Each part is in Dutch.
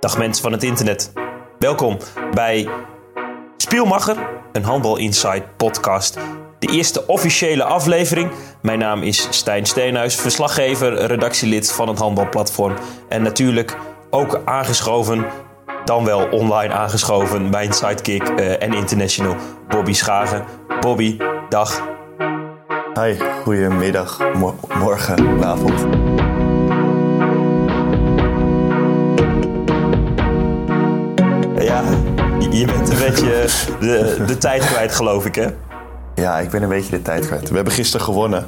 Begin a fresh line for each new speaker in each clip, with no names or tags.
Dag mensen van het internet. Welkom bij Spielmacher, een Handbal Inside podcast. De eerste officiële aflevering. Mijn naam is Stijn Steenhuis, verslaggever, redactielid van het handbalplatform. En natuurlijk ook aangeschoven, dan wel online aangeschoven, mijn sidekick eh, en international Bobby Schagen. Bobby, dag.
Hi, goedemiddag, mo morgen, avond.
Je bent een beetje de, de tijd kwijt, geloof ik, hè?
Ja, ik ben een beetje de tijd kwijt. We hebben gisteren gewonnen.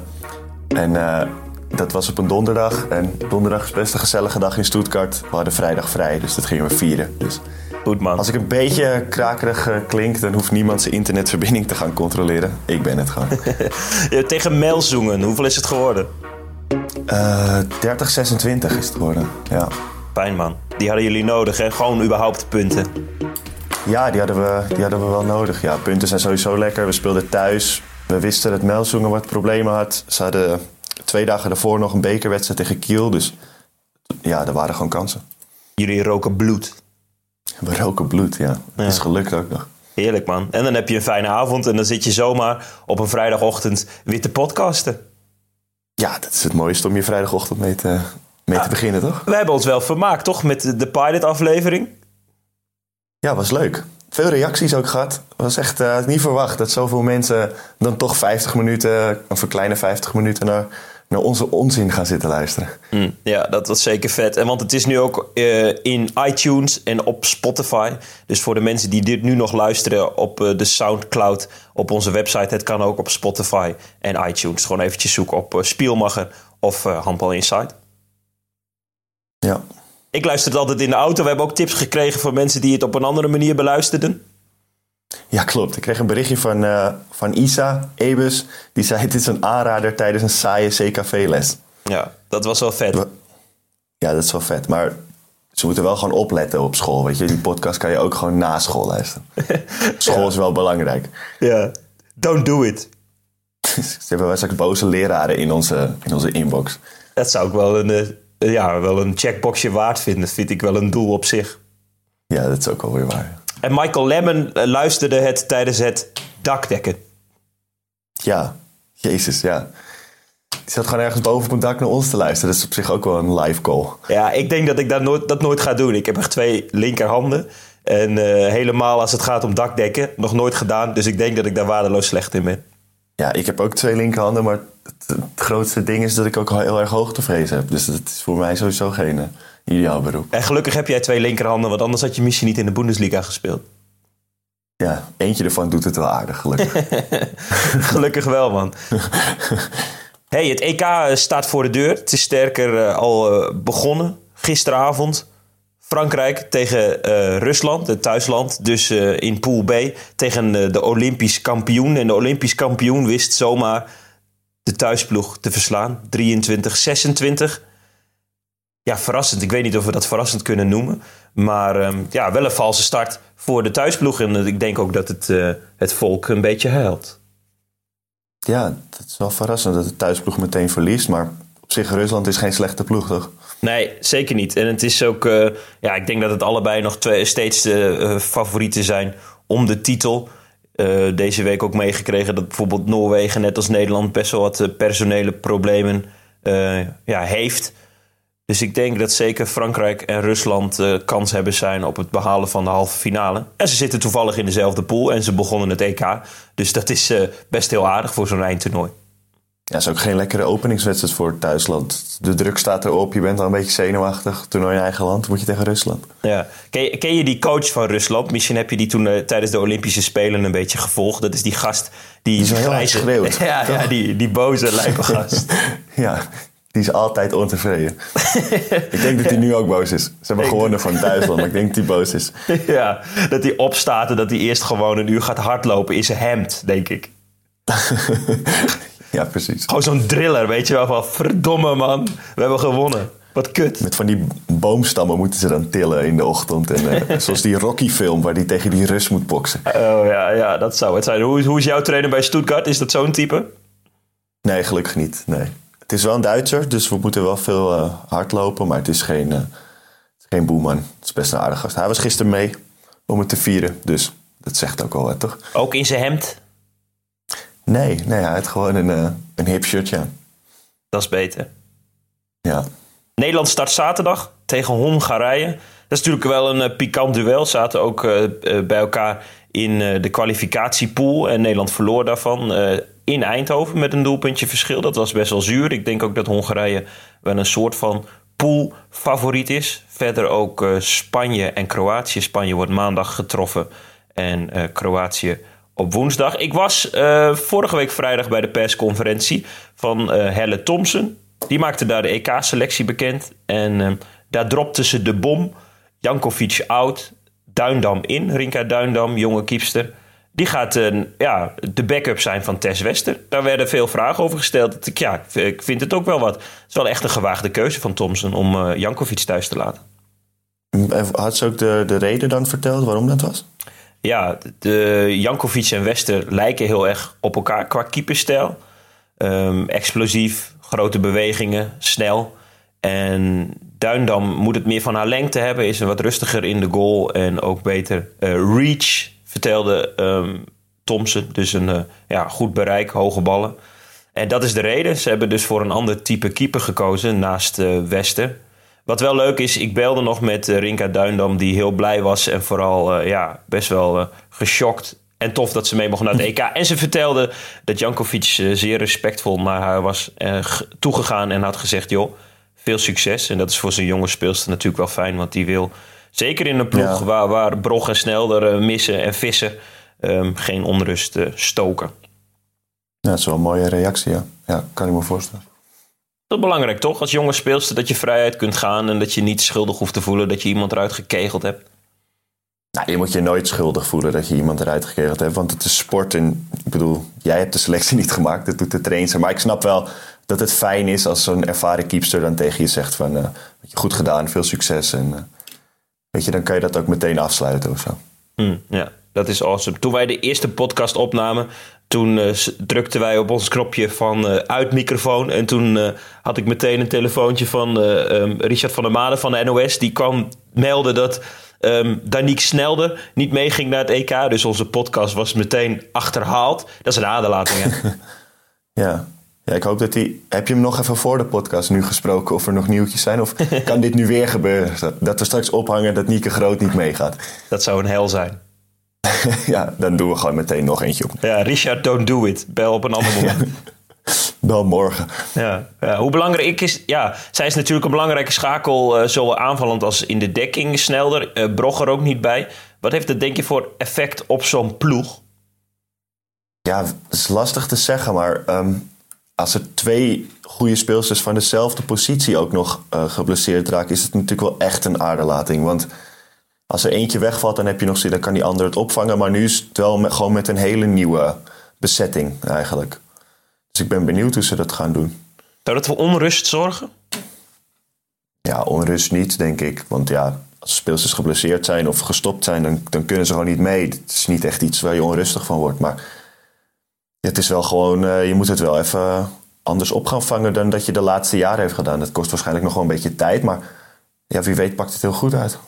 En eh, dat was op een donderdag. En donderdag is best een gezellige dag in Stuttgart. We hadden vrijdag vrij, dus dat gingen we vieren. Dus
Goed, man.
als ik een beetje krakerig eh, klink, dan hoeft niemand zijn internetverbinding te gaan controleren. Ik ben het gewoon.
Tegen Melzoenen, hoeveel is het geworden?
30, 26 is het geworden. Ja.
Fijn, man. Die hadden jullie nodig, hè? Gewoon überhaupt punten.
Ja, die hadden, we, die hadden we wel nodig. Ja, punten zijn sowieso lekker. We speelden thuis. We wisten dat Melzoenen wat problemen had. Ze hadden twee dagen daarvoor nog een bekerwedstrijd tegen Kiel. Dus ja, er waren gewoon kansen.
Jullie roken bloed.
We roken bloed, ja. Dat is gelukt ook nog.
Heerlijk, man. En dan heb je een fijne avond en dan zit je zomaar op een vrijdagochtend weer te podcasten.
Ja, dat is het mooiste om je vrijdagochtend mee te, mee te beginnen, toch?
We hebben ons wel vermaakt, toch? Met de- de pilot-aflevering.
Ja, was leuk. Veel reacties ook gehad. Was echt eh, niet verwacht dat zoveel mensen dan toch 50 minuten, of een kleine 50 minuten, naar, naar onze onzin gaan zitten luisteren.
Hm, Ja, dat was zeker vet. En want het is nu ook eh, in iTunes en op Spotify. Dus voor de mensen die dit nu nog luisteren op eh, de Soundcloud op onze website. Het kan ook op Spotify en iTunes. Gewoon eventjes zoeken op Spielmacher of Handbal Inside.
Ja.
Ik luister het altijd in de auto. We hebben ook tips gekregen van mensen die het op een andere manier beluisterden.
Ja, klopt. Ik kreeg een berichtje van, eh, van Isa Ebus. Die zei: Dit is een aanrader tijdens een saaie CKV-les.
Ja, dat was wel vet.
Ja, dat is wel vet. Maar ze moeten wel gewoon opletten op school. Weet je, die podcast kan je ook gewoon na school luisteren. School is wel belangrijk.
Ja. Don't do it.
Ze hebben wel straks boze leraren in onze, in onze inbox.
Dat zou ik wel een, eh, ja, wel een checkboxje waard vinden. Dat vind ik wel een doel op zich.
Ja, dat is ook wel weer waar.
En Michael Lemmon eh, luisterde het tijdens het dakdekken.
Ja, jezus, ja. Die zat gewoon ergens boven op een dak naar ons te luisteren. Dat is op zich ook wel een live call.
Ja, ik denk dat ik dat nooit, dat nooit ga doen. Ik heb echt twee linkerhanden. En eh, helemaal als het gaat om dakdekken, nog nooit gedaan. Dus ik denk dat ik daar waardeloos slecht in ben.
Ja, ik heb ook twee linkerhanden, maar het, het grootste ding is dat ik ook heel erg hoogtevrees heb. Dus dat is voor mij sowieso geen eh, ideaal beroep.
En gelukkig heb jij twee linkerhanden, want anders had je misschien niet in de Bundesliga gespeeld.
Ja, eentje ervan doet het wel aardig, gelukkig.
Gelukkig wel, man. Hey, het EK staat voor de deur. Het is sterker eh, al eh, begonnen. Gisteravond. Frankrijk tegen eh, Rusland, het thuisland. Dus eh, in Pool B tegen eh, de Olympisch kampioen. En de Olympisch kampioen wist zomaar de thuisploeg te verslaan. 23-26. Ja, verrassend. Ik weet niet of we dat verrassend kunnen noemen. Maar ehm, ja, wel een valse start voor de thuisploeg. En eh, ik denk ook dat het, eh, het volk een beetje huilt.
ja, dat is wel verrassend dat de thuisploeg meteen verliest. Maar op zich, Rusland is geen slechte ploeg, toch?
Nee, zeker niet. En het is ook, eh, ja, ik denk dat het allebei nog twee, steeds de favorieten zijn om de titel. Eh, deze week ook meegekregen dat bijvoorbeeld Noorwegen, net als Nederland, best wel wat eh, personele problemen eh, ja, heeft. Dus ik denk dat zeker Frankrijk en Rusland kans hebben zijn op het behalen van de halve finale. En ze zitten toevallig in dezelfde pool en ze begonnen het EK. Dus dat is best heel aardig voor zo'n eindtoernooi.
Ja, is ook geen lekkere openingswedstrijd voor thuisland. De druk staat erop, je bent al een beetje zenuwachtig. Toernooi in eigen land, moet je tegen Rusland.
Ja. Ken, je, ken je die coach van Rusland? Misschien heb je die toen eh, tijdens de Olympische Spelen een beetje gevolgd. Dat is die gast die,
Die zo heel
grijze-
schreeuwt,
Ja, ja die, die boze lijpe gast.
Ja, die is altijd ontevreden. ik denk dat hij nu ook boos is. Ze hebben gewonnen van Duitsland, maar ik denk dat hij boos is.
ja, dat hij opstaat en dat hij eerst gewoon een uur gaat hardlopen in zijn hemd, denk ik.
Ja, precies.
Gewoon zo'n driller, weet je wel, van verdomme man, we hebben gewonnen. Wat kut.
Met van die boomstammen moeten ze dan tillen in de ochtend. En, eh, zoals die Rocky-film waar die tegen die Rus moet boksen.
Oh ja, ja, dat zou het zijn. Hoe, is- hoe is jouw trainer bij Stuttgart? Is dat zo'n type?
Nee, gelukkig niet. Nee. Het is wel een Duitser, dus we moeten wel veel eh, hardlopen. Maar het is geen, eh, het is geen boeman. Het is best een aardige gast. Hij was gisteren mee om het te vieren. Dus dat zegt ook wel wat, toch?
Ook in zijn hemd?
Nee, nee hij had gewoon een, uh, een hip shirtje.
Dat is beter.
Ja.
Nederland start zaterdag tegen Hongarije. Dat is natuurlijk wel een uh, pikant duel. Zaten ook uh, bij elkaar in de kwalificatiepool. En Nederland verloor daarvan in Eindhoven met een doelpuntje verschil. Dat was best wel zuur. Ik denk ook dat Hongarije wel een soort van poolfavoriet is. Verder ook Spanje en Kroatië. Spanje wordt maandag getroffen en Kroatië op woensdag. Ik was vorige week vrijdag bij de persconferentie van Helle Thompson. Die maakte daar de EK-selectie bekend. En daar dropte ze de bom. Jankovic out, Duindam in. Rinka Duindam, jonge kiepster. Die gaat ja, de backup zijn van Tess Wester. Daar werden veel vragen over gesteld. Ik, ja, ik vind het ook wel wat. Het is wel echt een gewaagde keuze van Thompson om Jankovic thuis te laten.
Had ze ook de, de reden dan verteld waarom dat was?
Ja, de Jankovic en Wester lijken heel erg op elkaar qua keeperstijl. Um, explosief, grote bewegingen, snel. En Duindam moet het meer van haar lengte hebben, is wat rustiger in de goal en ook beter uh, reach, vertelde um, Thompson. Dus een uh, ja, goed bereik, hoge ballen. En dat is de reden. Ze hebben dus voor een ander type keeper gekozen naast uh, Westen. Wat wel leuk is, ik belde nog met Rinka Duindam, die heel blij was en vooral ja, best wel geschokt en tof dat ze mee mocht naar het EK. En ze vertelde dat Jankovic zeer respectvol naar haar was toegegaan en had gezegd: joh veel succes. En dat is voor zo'n jonge speelster natuurlijk wel fijn. Want die wil, zeker in een ploeg waar, waar Brog en Snelder uh, missen en vissen... Um, geen onrust stoken.
Ja, dat is wel een mooie reactie, ja. Ja, kan ik me voorstellen.
Dat is belangrijk, toch? Als jonge speelster dat je vrijheid kunt gaan... en dat je niet schuldig hoeft te voelen dat je iemand eruit gekegeld hebt.
Nou, je moet je nooit schuldig voelen dat je iemand eruit gekegeld hebt. Want het is sport en ik bedoel, jij hebt de selectie niet gemaakt. Dat doet de trainer. Maar ik snap wel dat het fijn is als zo'n ervaren keepster dan tegen je zegt van... Uh, je goed gedaan, veel succes. En uh, weet je, dan kan je dat ook meteen afsluiten of zo.
Mm, ja, dat is awesome. Toen wij de eerste podcast opnamen... Toen uh, drukten wij op ons knopje van uh, uit microfoon. En toen uh, had ik meteen een telefoontje van um, Richard van der Made van de NOS. Die kwam melden dat um, Danique Snelde niet meeging naar het EK. Dus onze podcast was meteen achterhaald. Dat is een aderlating, hè?
ja. Ja, ik hoop dat hij. Heb je hem nog even voor de podcast nu gesproken of er nog nieuwtjes zijn? Of kan dit nu weer gebeuren? Dat, dat we straks ophangen dat Nieke Groot niet meegaat.
Dat zou een hel zijn.
ja, dan doen we gewoon meteen nog eentje op.
Ja, Richard, don't do it. Bel op een ander moment.
Bel morgen.
Ja, ja, hoe belangrijk is. Ja, zij is natuurlijk een belangrijke schakel, uh, zowel aanvallend als in de dekking. Snelder, uh, Brogger ook niet bij. Wat heeft dat, denk je, voor effect op zo'n ploeg?
Ja, het is lastig te zeggen, maar. Um, als er twee goede speelsters van dezelfde positie ook nog uh, geblesseerd raken, is het natuurlijk wel echt een aderlating. Want als er eentje wegvalt, dan heb je nog dan kan die ander het opvangen. Maar nu is het wel met, gewoon met een hele nieuwe bezetting eigenlijk. Dus ik ben benieuwd hoe ze dat gaan doen.
Zou dat voor onrust zorgen?
Ja, onrust niet, denk ik. Want ja, als speelsters geblesseerd zijn of gestopt zijn, dan, dan kunnen ze gewoon niet mee. Het is niet echt iets waar je onrustig van wordt. Maar het is wel gewoon, uh, je moet het wel even anders op gaan vangen dan dat je de laatste jaren heeft gedaan. Dat kost waarschijnlijk nog wel een beetje tijd, maar ja, wie weet pakt het heel goed uit.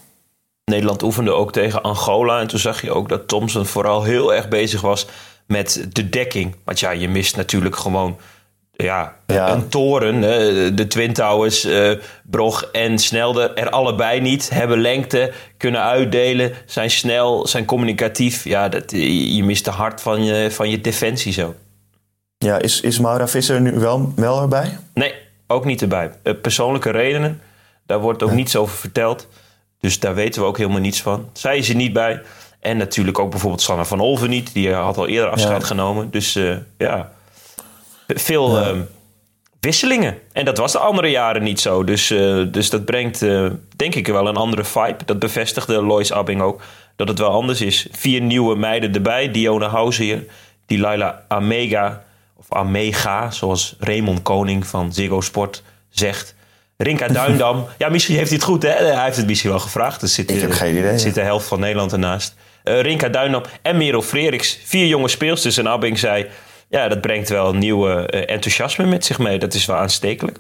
Nederland oefende ook tegen Angola en toen zag je ook dat Thompson vooral heel erg bezig was met de dekking. Want ja, je mist natuurlijk gewoon ja, een toren. De Twin Towers, uh, Brog en Snelder er allebei niet. Hebben lengte, kunnen uitdelen, zijn snel, zijn communicatief. Ja, dat, je mist de hart van je, van je defensie zo.
Ja, is, is Maura Visser nu wel, wel erbij?
Nee, ook niet erbij. Uh, persoonlijke redenen, daar wordt ook niets over verteld. Dus daar weten we ook helemaal niets van. Zij is er niet bij. En natuurlijk ook bijvoorbeeld Sanne van Olven niet. Die had al eerder afscheid genomen. Dus uh, ja, veel ja. uh, wisselingen. En dat was de andere jaren niet zo. Dus, uh, dus dat brengt, uh, denk ik, wel een andere vibe. Dat bevestigde Lois Abbing ook. Dat het wel anders is. Vier nieuwe meiden erbij. Diona Housier, Delilah Amega. Of Amega, zoals Raymond Koning van Ziggo Sport zegt. Rinka Duindam. ja, misschien heeft hij het goed, hè? Hij heeft het misschien wel gevraagd. Er zit,
ik heb geen idee.
zit de helft van Nederland ernaast. Uh, Rinka Duindam en Merel Freriks. Vier jonge speelsters. En Abbing zei ja, dat brengt wel nieuwe uh, enthousiasme met zich mee. Dat is wel aanstekelijk.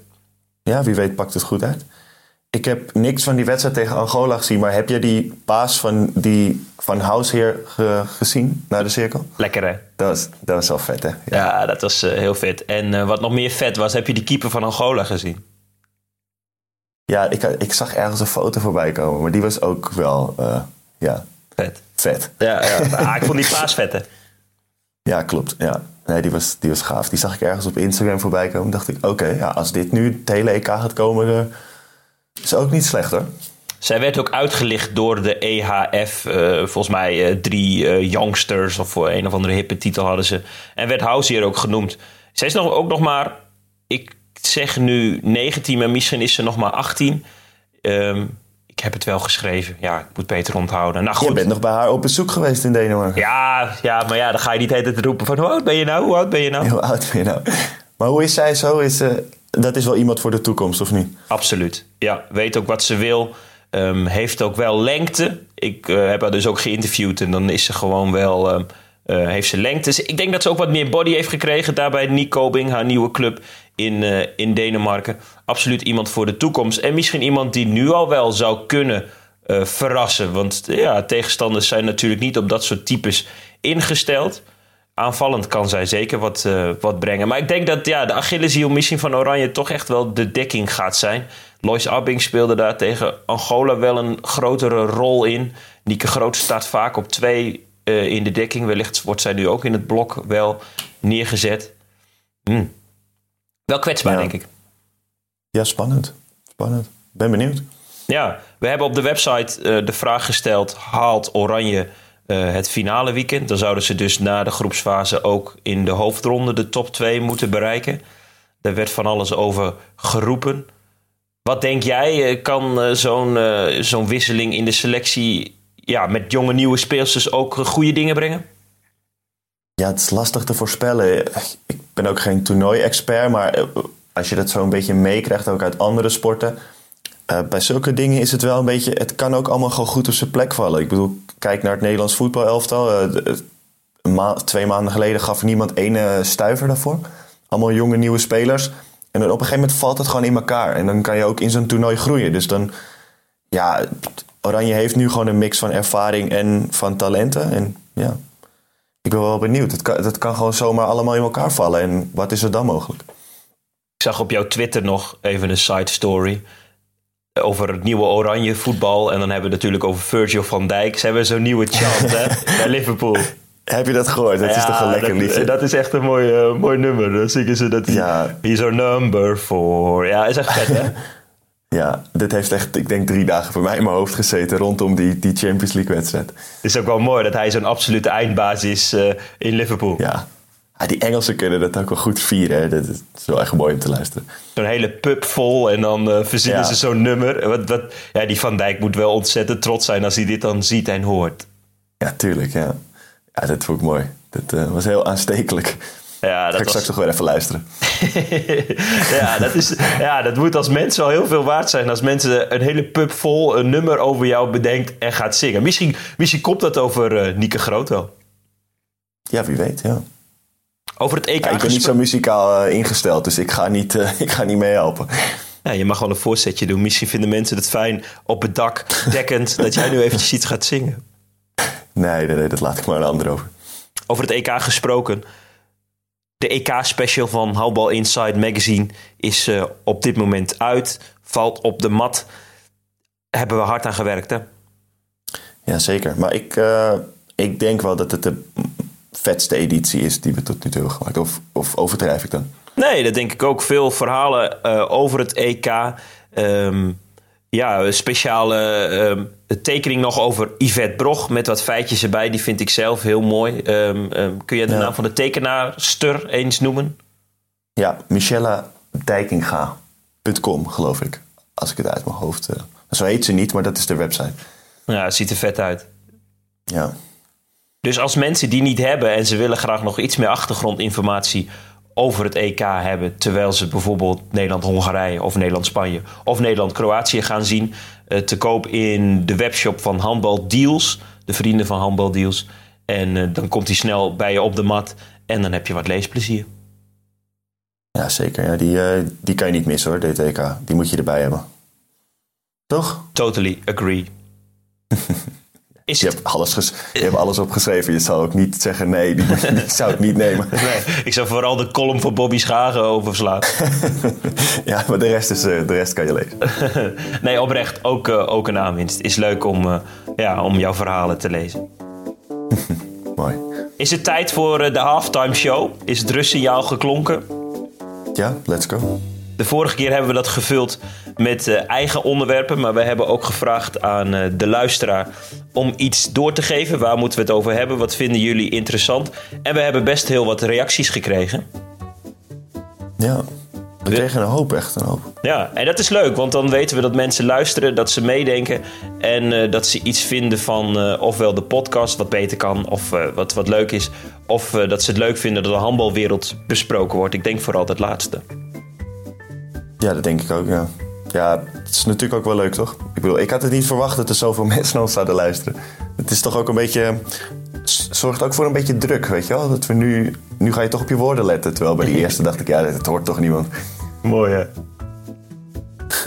Ja, wie weet pakt het goed uit. Ik heb niks van die wedstrijd tegen Angola gezien, maar heb je die paas van, die, van Housheer ge- gezien naar de cirkel?
Lekker hè?
Dat was, dat was wel vet, hè?
Ja, dat was eh, heel vet. En eh, wat nog meer vet was, heb je die keeper van Angola gezien?
Ja, ik, ik zag ergens een foto voorbij komen, maar die was ook wel eh, ja,
Vet.
vet.
Ja, ja. Ah, ik vond die paas vet hè?
Ja, klopt. Ja. Nee, die was, die was gaaf. Die zag ik ergens op Instagram voorbij komen. dacht ik, oké, ja, als dit nu het hele EK gaat komen, eh, is ook niet slecht hoor.
Zij werd ook uitgelicht door de EHF. eh, volgens mij eh, drie youngsters of voor een of andere hippe titel hadden ze. En werd House hier ook genoemd. Zij is nog, ook nog maar, ik zeg nu 19, maar misschien is ze nog maar 18. Ehm, ik heb het wel geschreven. Ja, ik moet beter onthouden. Nou
Je bent nog bij haar op bezoek geweest in Denemarken.
Ja, ja, maar ja, dan ga je niet de hele tijd roepen van hoe oud ben je nou? Hoe oud ben je nou?
Hoe oud ben je nou? Maar hoe is zij zo? Is, eh, dat is wel iemand voor de toekomst, of niet?
Absoluut. Ja, weet ook wat ze wil. Ehm, heeft ook wel lengte. Ik eh, heb haar dus ook geïnterviewd en dan is ze gewoon wel. ehm, eh, heeft ze lengte. Dus ik denk dat ze ook wat meer body heeft gekregen daar bij Nikobing, haar nieuwe club in, eh, in Denemarken. Absoluut iemand voor de toekomst. En misschien iemand die nu al wel zou kunnen eh, verrassen. Want eh, ja, tegenstanders zijn natuurlijk niet op dat soort types ingesteld. Aanvallend kan zij zeker wat, wat brengen. Maar ik denk dat ja, de Achilleshiel misschien van Oranje toch echt wel de dekking gaat zijn. Lois Abbing speelde daar tegen Angola wel een grotere rol in. Nieke Groot staat vaak op twee in de dekking. Wellicht wordt zij nu ook in het blok wel neergezet. Hm. Wel kwetsbaar,
Ja.
denk ik.
Ja, spannend. Spannend. Ben benieuwd.
Ja, we hebben op de website eh, de vraag gesteld: haalt Oranje eh, het finale weekend? Dan zouden ze dus na de groepsfase ook in de hoofdronde de top 2 moeten bereiken. Daar werd van alles over geroepen. Wat denk jij? eh, Kan zo'n zo'n wisseling in de selectie ja, met jonge nieuwe speelsters ook goede dingen brengen?
Ja, het is lastig te voorspellen. Ik ben ook geen toernooi-expert, maar eh, als je dat zo een beetje meekrijgt, ook uit andere sporten. eh, bij zulke dingen is het wel een beetje. Het kan ook allemaal gewoon goed op zijn plek vallen. Ik bedoel, kijk naar het Nederlands voetbalelftal. ma- twee maanden geleden gaf niemand één stuiver daarvoor. Allemaal jonge nieuwe spelers. En dan op een gegeven moment valt het gewoon in elkaar. En dan kan je ook in zo'n toernooi groeien. Dus dan, ja, Oranje heeft nu gewoon een mix van ervaring en van talenten. En ja, ik ben wel benieuwd. Het kan, het kan gewoon zomaar allemaal in elkaar vallen. En wat is er dan mogelijk?
Ik zag op jouw Twitter nog even een side story over het nieuwe oranje voetbal. En dan hebben we het natuurlijk over Virgil van Dijk. Ze hebben zo'n nieuwe chant hè, bij Liverpool.
Heb je dat gehoord? Dat is toch een lekker
dat,
liedje?
Dat is echt een mooi, eh, mooi nummer. Dan zingen ze dat hij
Ja.
zo'n number voor. Ja, is echt vet hè?
Ja, dit heeft echt, ik denk, drie dagen voor mij in mijn hoofd gezeten rondom die, die Champions League wedstrijd.
Het is ook wel mooi dat hij zo'n absolute eindbaas is eh, in Liverpool.
Ja. Ja, die Engelsen kunnen dat ook wel goed vieren. Hè. Dat is wel echt mooi om te luisteren.
Zo'n hele pub vol en dan eh, verzinnen
Ja.
ze zo'n nummer. Wat, wat, ja, die Van Dijk moet wel ontzettend trots zijn als hij dit dan ziet en hoort.
Ja, tuurlijk. Ja, ja dat vond ik mooi. Dat eh, was heel aanstekelijk.
Ja,
Ga
dat
ik
was...
straks nog weer even luisteren.
ja, dat is, ja, dat moet als mensen al heel veel waard zijn. Als mensen een hele pub vol een nummer over jou bedenkt en gaat zingen. Misschien, misschien komt dat over eh Nieke Groot wel.
Ja, wie weet, ja.
Over het EK
Ja, ik ben niet zo
gesproken.
muzikaal eh, ingesteld, dus ik ga niet, eh, ik ga niet meehelpen.
Ja, je mag wel een voorzetje doen. Misschien vinden mensen het fijn op het dak, dekkend, dat jij nu eventjes iets gaat zingen.
Nee, nee, nee, dat laat ik maar een ander over.
Over het EK gesproken. De EK-special van Handball Inside Magazine is eh, op dit moment uit. Valt op de mat. Hebben we hard aan gewerkt, hè?
Ja, zeker. Maar ik, eh, ik denk wel dat het de vetste editie is die we tot nu toe hebben gemaakt. Of, of overdrijf ik dan?
Nee, dat denk ik ook. Veel verhalen eh, over het EK. Ehm, ja, een speciale ehm, tekening nog over Yvette Brog met wat feitjes erbij. Die vind ik zelf heel mooi. Ehm, ehm, kun je de
Ja.
naam van de tekenaarster eens noemen?
Ja, michelladijkinga.com, geloof ik. Als ik het uit mijn hoofd... eh, zo heet ze niet, maar dat is de website.
Ja, het ziet er vet uit.
Ja,
Dus als mensen die niet hebben en ze willen graag nog iets meer achtergrondinformatie over het EK hebben, terwijl ze bijvoorbeeld Nederland-Hongarije of Nederland-Spanje of Nederland-Kroatië gaan zien, eh, te koop in de webshop van Handbal Deals, de vrienden van Handbal Deals. En eh, dan komt hij snel bij je op de mat en dan heb je wat leesplezier.
ja zeker. Ja, die, eh, die kan je niet missen hoor, DTK. Die moet je erbij hebben. Toch?
Totally agree. Is
Je
het...
hebt alles, ges- je hebt alles opgeschreven. Je zou ook niet zeggen nee, die, die zou ik niet nemen.
Nee, ik zou vooral de column van Bobby Schagen overslaan.
Ja, maar de rest, is, eh, de rest kan je lezen.
nee, oprecht, ook, eh, ook een aanwinst. Is leuk om, eh, ja, om jouw verhalen te lezen.
Mooi.
Is het tijd voor de halftime show? Is het rustsignaal geklonken?
Ja, let's go.
De vorige keer hebben we dat gevuld met eh, eigen onderwerpen. Maar we hebben ook gevraagd aan eh, de luisteraar om iets door te geven. Waar moeten we het over hebben? Wat vinden jullie interessant? En we hebben best heel wat reacties gekregen.
Ja, we kregen een hoop, echt een hoop.
Ja, en dat is leuk, want dan weten we dat mensen luisteren, dat ze meedenken en eh, dat ze iets vinden van ofwel de podcast wat beter kan of wat, wat leuk is, of dat ze het leuk vinden dat de handbalwereld besproken wordt. Ik denk vooral het laatste.
Ja, dat denk ik ook, ja. Ja, het is natuurlijk ook wel leuk, toch? Ik bedoel, ik had het niet verwacht dat er zoveel mensen naar ons zouden luisteren. Het is toch ook een beetje... Zorgt ook voor een beetje druk, weet je wel? Dat we nu... Nu ga je toch op je woorden letten. Terwijl bij de eerste dacht ik, ja, dat hoort toch niemand.
Mooi hè?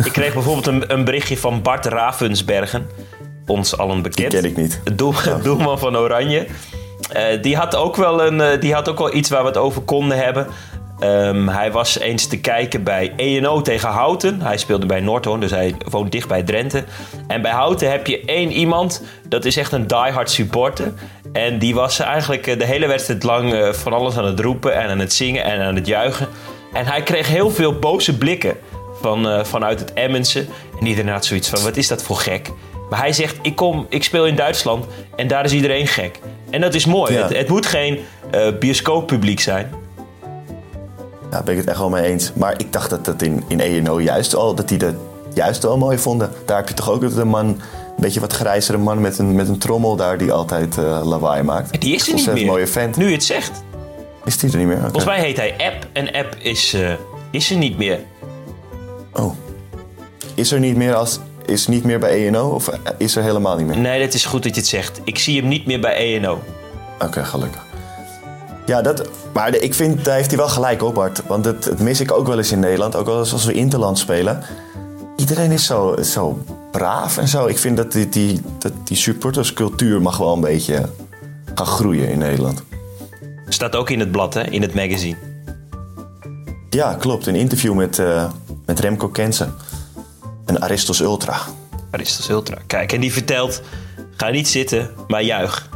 Ik kreeg bijvoorbeeld een, een berichtje van Bart Ravensbergen, ons allen bekend.
ken ik niet.
Doelman van Oranje. Eh, die, had ook wel een, eh, die had ook wel iets waar we het over konden hebben. Ehm, hij was eens te kijken bij ENO tegen Houten. Hij speelde bij Noordhoorn, dus hij woont dicht bij Drenthe. En bij Houten heb je één iemand, dat is echt een diehard supporter. En die was eigenlijk eh, de hele wedstrijd lang eh, van alles aan het roepen en aan het zingen en aan het juichen. En hij kreeg heel veel boze blikken van, eh, vanuit het Emmense. En iedereen had zoiets van, wat is dat voor gek? Maar hij zegt, ik, kom, ik speel in Duitsland en daar is iedereen gek. En dat is mooi.
Ja.
Het, het moet geen eh bioscooppubliek zijn.
Ja, ben ik het echt wel mee eens. Maar ik dacht dat dat in, in ENO juist al... Dat die dat juist wel mooi vonden. Daar heb je toch ook een man... Een beetje wat grijzere man met een, met een trommel daar... Die altijd eh, lawaai maakt.
Die is er niet meer.
mooie vent.
Nu je het zegt.
Is die er niet meer?
Volgens mij heet hij App en App is, eh, is er niet meer.
Oh. Is er niet meer als... Is niet meer bij ENO of is er helemaal niet meer?
Nee, dat is goed dat je het zegt. Ik zie hem niet meer bij ENO.
Oké, gelukkig. Ja, dat, maar ik vind, daar heeft hij wel gelijk op, Bart. Want het, het mis ik ook wel eens in Nederland. Ook wel eens als we interland spelen. Iedereen is zo, zo braaf en zo. Ik vind dat die, die, dat die supporterscultuur mag wel een beetje gaan groeien in Nederland.
Staat ook in het blad, hè? in het magazine.
Ja, klopt. Een interview met, eh, met Remco Kensen. En Aristos Ultra.
Aristos Ultra. Kijk, en die vertelt, ga niet zitten, maar juich.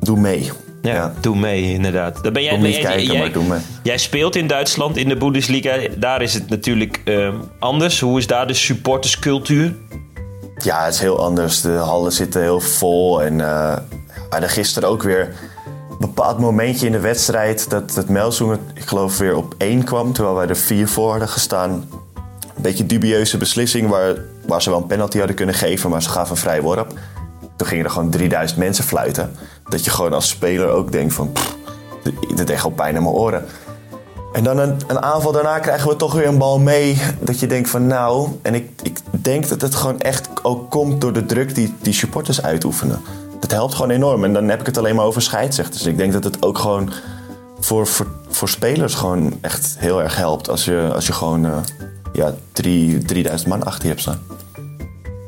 Doe mee.
Ja, doe mee inderdaad. Daar ben jij
Kom
mee
niet kijken,
jij,
maar doe mee.
Jij speelt in Duitsland in de Bundesliga. Daar is het natuurlijk eh, anders. Hoe is daar de supporterscultuur?
Ja, het is heel anders. De hallen zitten heel vol. En eh we hadden gisteren ook weer een bepaald momentje in de wedstrijd... dat het Melzoen, ik geloof, weer op één kwam... terwijl wij er vier voor hadden gestaan. Een beetje dubieuze beslissing waar, waar ze wel een penalty hadden kunnen geven... maar ze gaven een vrij worp. Toen gingen er gewoon 3000 mensen fluiten. Dat je gewoon als speler ook denkt van... pff, dit- deed gewoon pijn aan mijn oren. En dan een, een aanval daarna krijgen we toch weer een bal mee. Dat je denkt van nou. En ik, ik denk dat het gewoon echt ook komt door de druk die die supporters uitoefenen. Dat helpt gewoon enorm. En dan heb ik het alleen maar over scheidsrechters. Ik denk dat het ook gewoon voor, voor, voor spelers gewoon echt heel erg helpt. Als je, als je gewoon eh, ja, drie, 3000 man achter je hebt staan.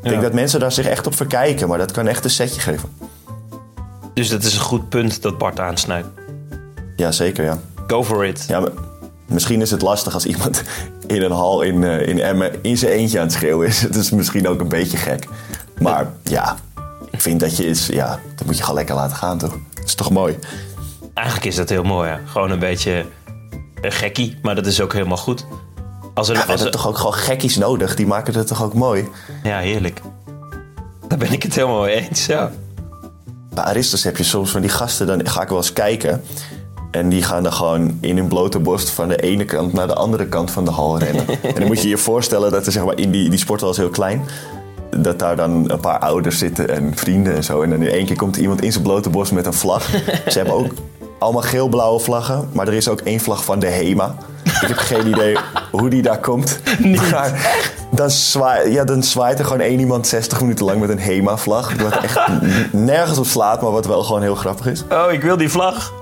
Ik denk dat mensen daar zich echt op verkijken. Maar dat kan echt een setje geven.
Dus dat is een goed punt dat Bart aansnijdt.
Ja, zeker ja.
Go for it.
Ja, misschien is het lastig als iemand in een hal in, eh, in Emmen in zijn eentje aan het schreeuwen is. Het is misschien ook een beetje gek. Maar ja, ik vind dat je is, ja, dat moet je gewoon lekker laten gaan, toch? Dat is toch mooi?
Eigenlijk is dat heel mooi. Ja. Gewoon een beetje een gekkie, maar dat is ook helemaal goed. Als er,
Ja, we
als
hebben
er-
toch ook gewoon gekkies nodig. Die maken het toch ook mooi?
ja, heerlijk. Daar ben ik het helemaal mee eens. Ja.
Bij Aristos heb je soms van die gasten, dan ga ik wel eens kijken. En die gaan dan gewoon in hun blote borst van de ene kant naar de andere kant van de hal rennen. en dan moet je je voorstellen dat er zeg maar in die, die sporthal is heel klein. Dat daar dan een paar ouders zitten en vrienden en zo. En dan in één keer komt iemand in zijn blote borst met een vlag. Ze hebben ook allemaal geel-blauwe vlaggen. Maar er is ook één vlag van de HEMA. Ik heb geen idee hoe die daar komt. Maar dan, zwaai, ja, dan zwaait er gewoon één iemand 60 minuten lang met een HEMA-vlag. Wat echt nergens op slaat, maar wat wel gewoon heel grappig is.
Oh, ik wil die vlag.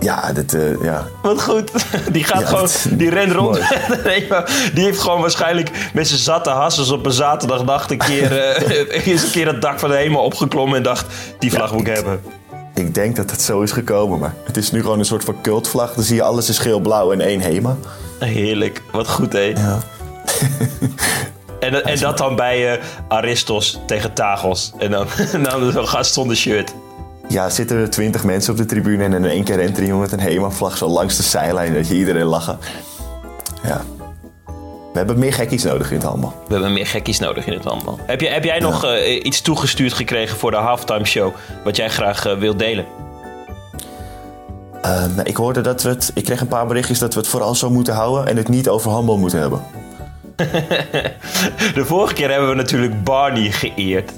Ja, dit, eh, ja.
Wat goed. Die gaat
Ja,
gewoon, die rent rond. Nee, die heeft gewoon waarschijnlijk met zijn zatte hassers op een zaterdagnacht een keer, eens een keer het dak van de hemel opgeklommen en dacht, die vlag moet ik hebben.
Ik denk dat het zo is gekomen, maar het is nu gewoon een soort van cultvlag. Dan zie je alles is geel-blauw en één HEMA.
Heerlijk, wat goed hé.
Ja.
En, en dat dan bij eh, Aristos tegen Tagos. En dan, dan zo'n gast zonder shirt.
Ja, zitten er twintig mensen op de tribune en in één keer rent er iemand met een HEMA-vlag zo langs de zijlijn dat je iedereen lachen. Ja. We hebben meer gekkies nodig in het handbal.
We hebben meer gekkies nodig in het allemaal. Heb, je, heb jij nog eh, iets toegestuurd gekregen voor de halftime show... wat jij graag eh, wilt delen?
Eh, nou, ik hoorde dat we het... Ik kreeg een paar berichtjes dat we het vooral zo moeten houden en het niet over handbal moeten hebben.
De vorige keer hebben we natuurlijk Barney geëerd.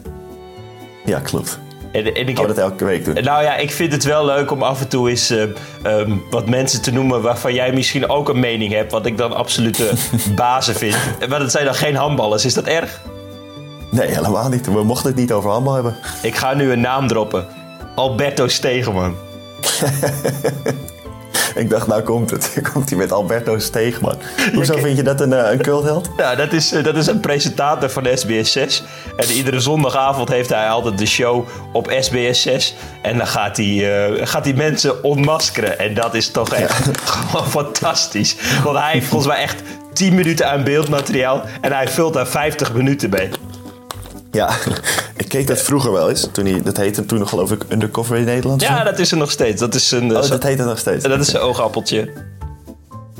Ja, klopt.
En, en ik
Gaan we
heb,
dat elke week doen?
nou ja, ik vind het wel leuk om af en toe eens eh, ehm, wat mensen te noemen... waarvan jij misschien ook een mening hebt... wat ik dan absolute bazen vind. Maar dat zijn dan geen handballers. Is dat erg?
Nee, helemaal niet. We mochten het niet over handbal hebben.
Ik ga nu een naam droppen. Alberto Stegeman.
Ik dacht, nou komt het. Komt hij met Alberto Steegman. Hoezo vind je dat een, eh, een cultheld?
Ja, dat is, eh, dat is een presentator van SBS 6. En iedere zondagavond heeft hij altijd de show op SBS 6. En dan gaat hij, eh, gaat hij mensen ontmaskeren. En dat is toch echt gewoon fantastisch. Want hij heeft volgens mij echt 10 minuten aan beeldmateriaal. En hij vult daar 50 minuten mee.
Ja, ik keek dat vroeger wel eens. Toen hij, dat heette toen nog geloof ik Undercover in Nederland.
Ja, dat is er nog steeds. Dat is een, eh,
Oh,
zo-
dat heet het nog steeds.
dat is een oogappeltje.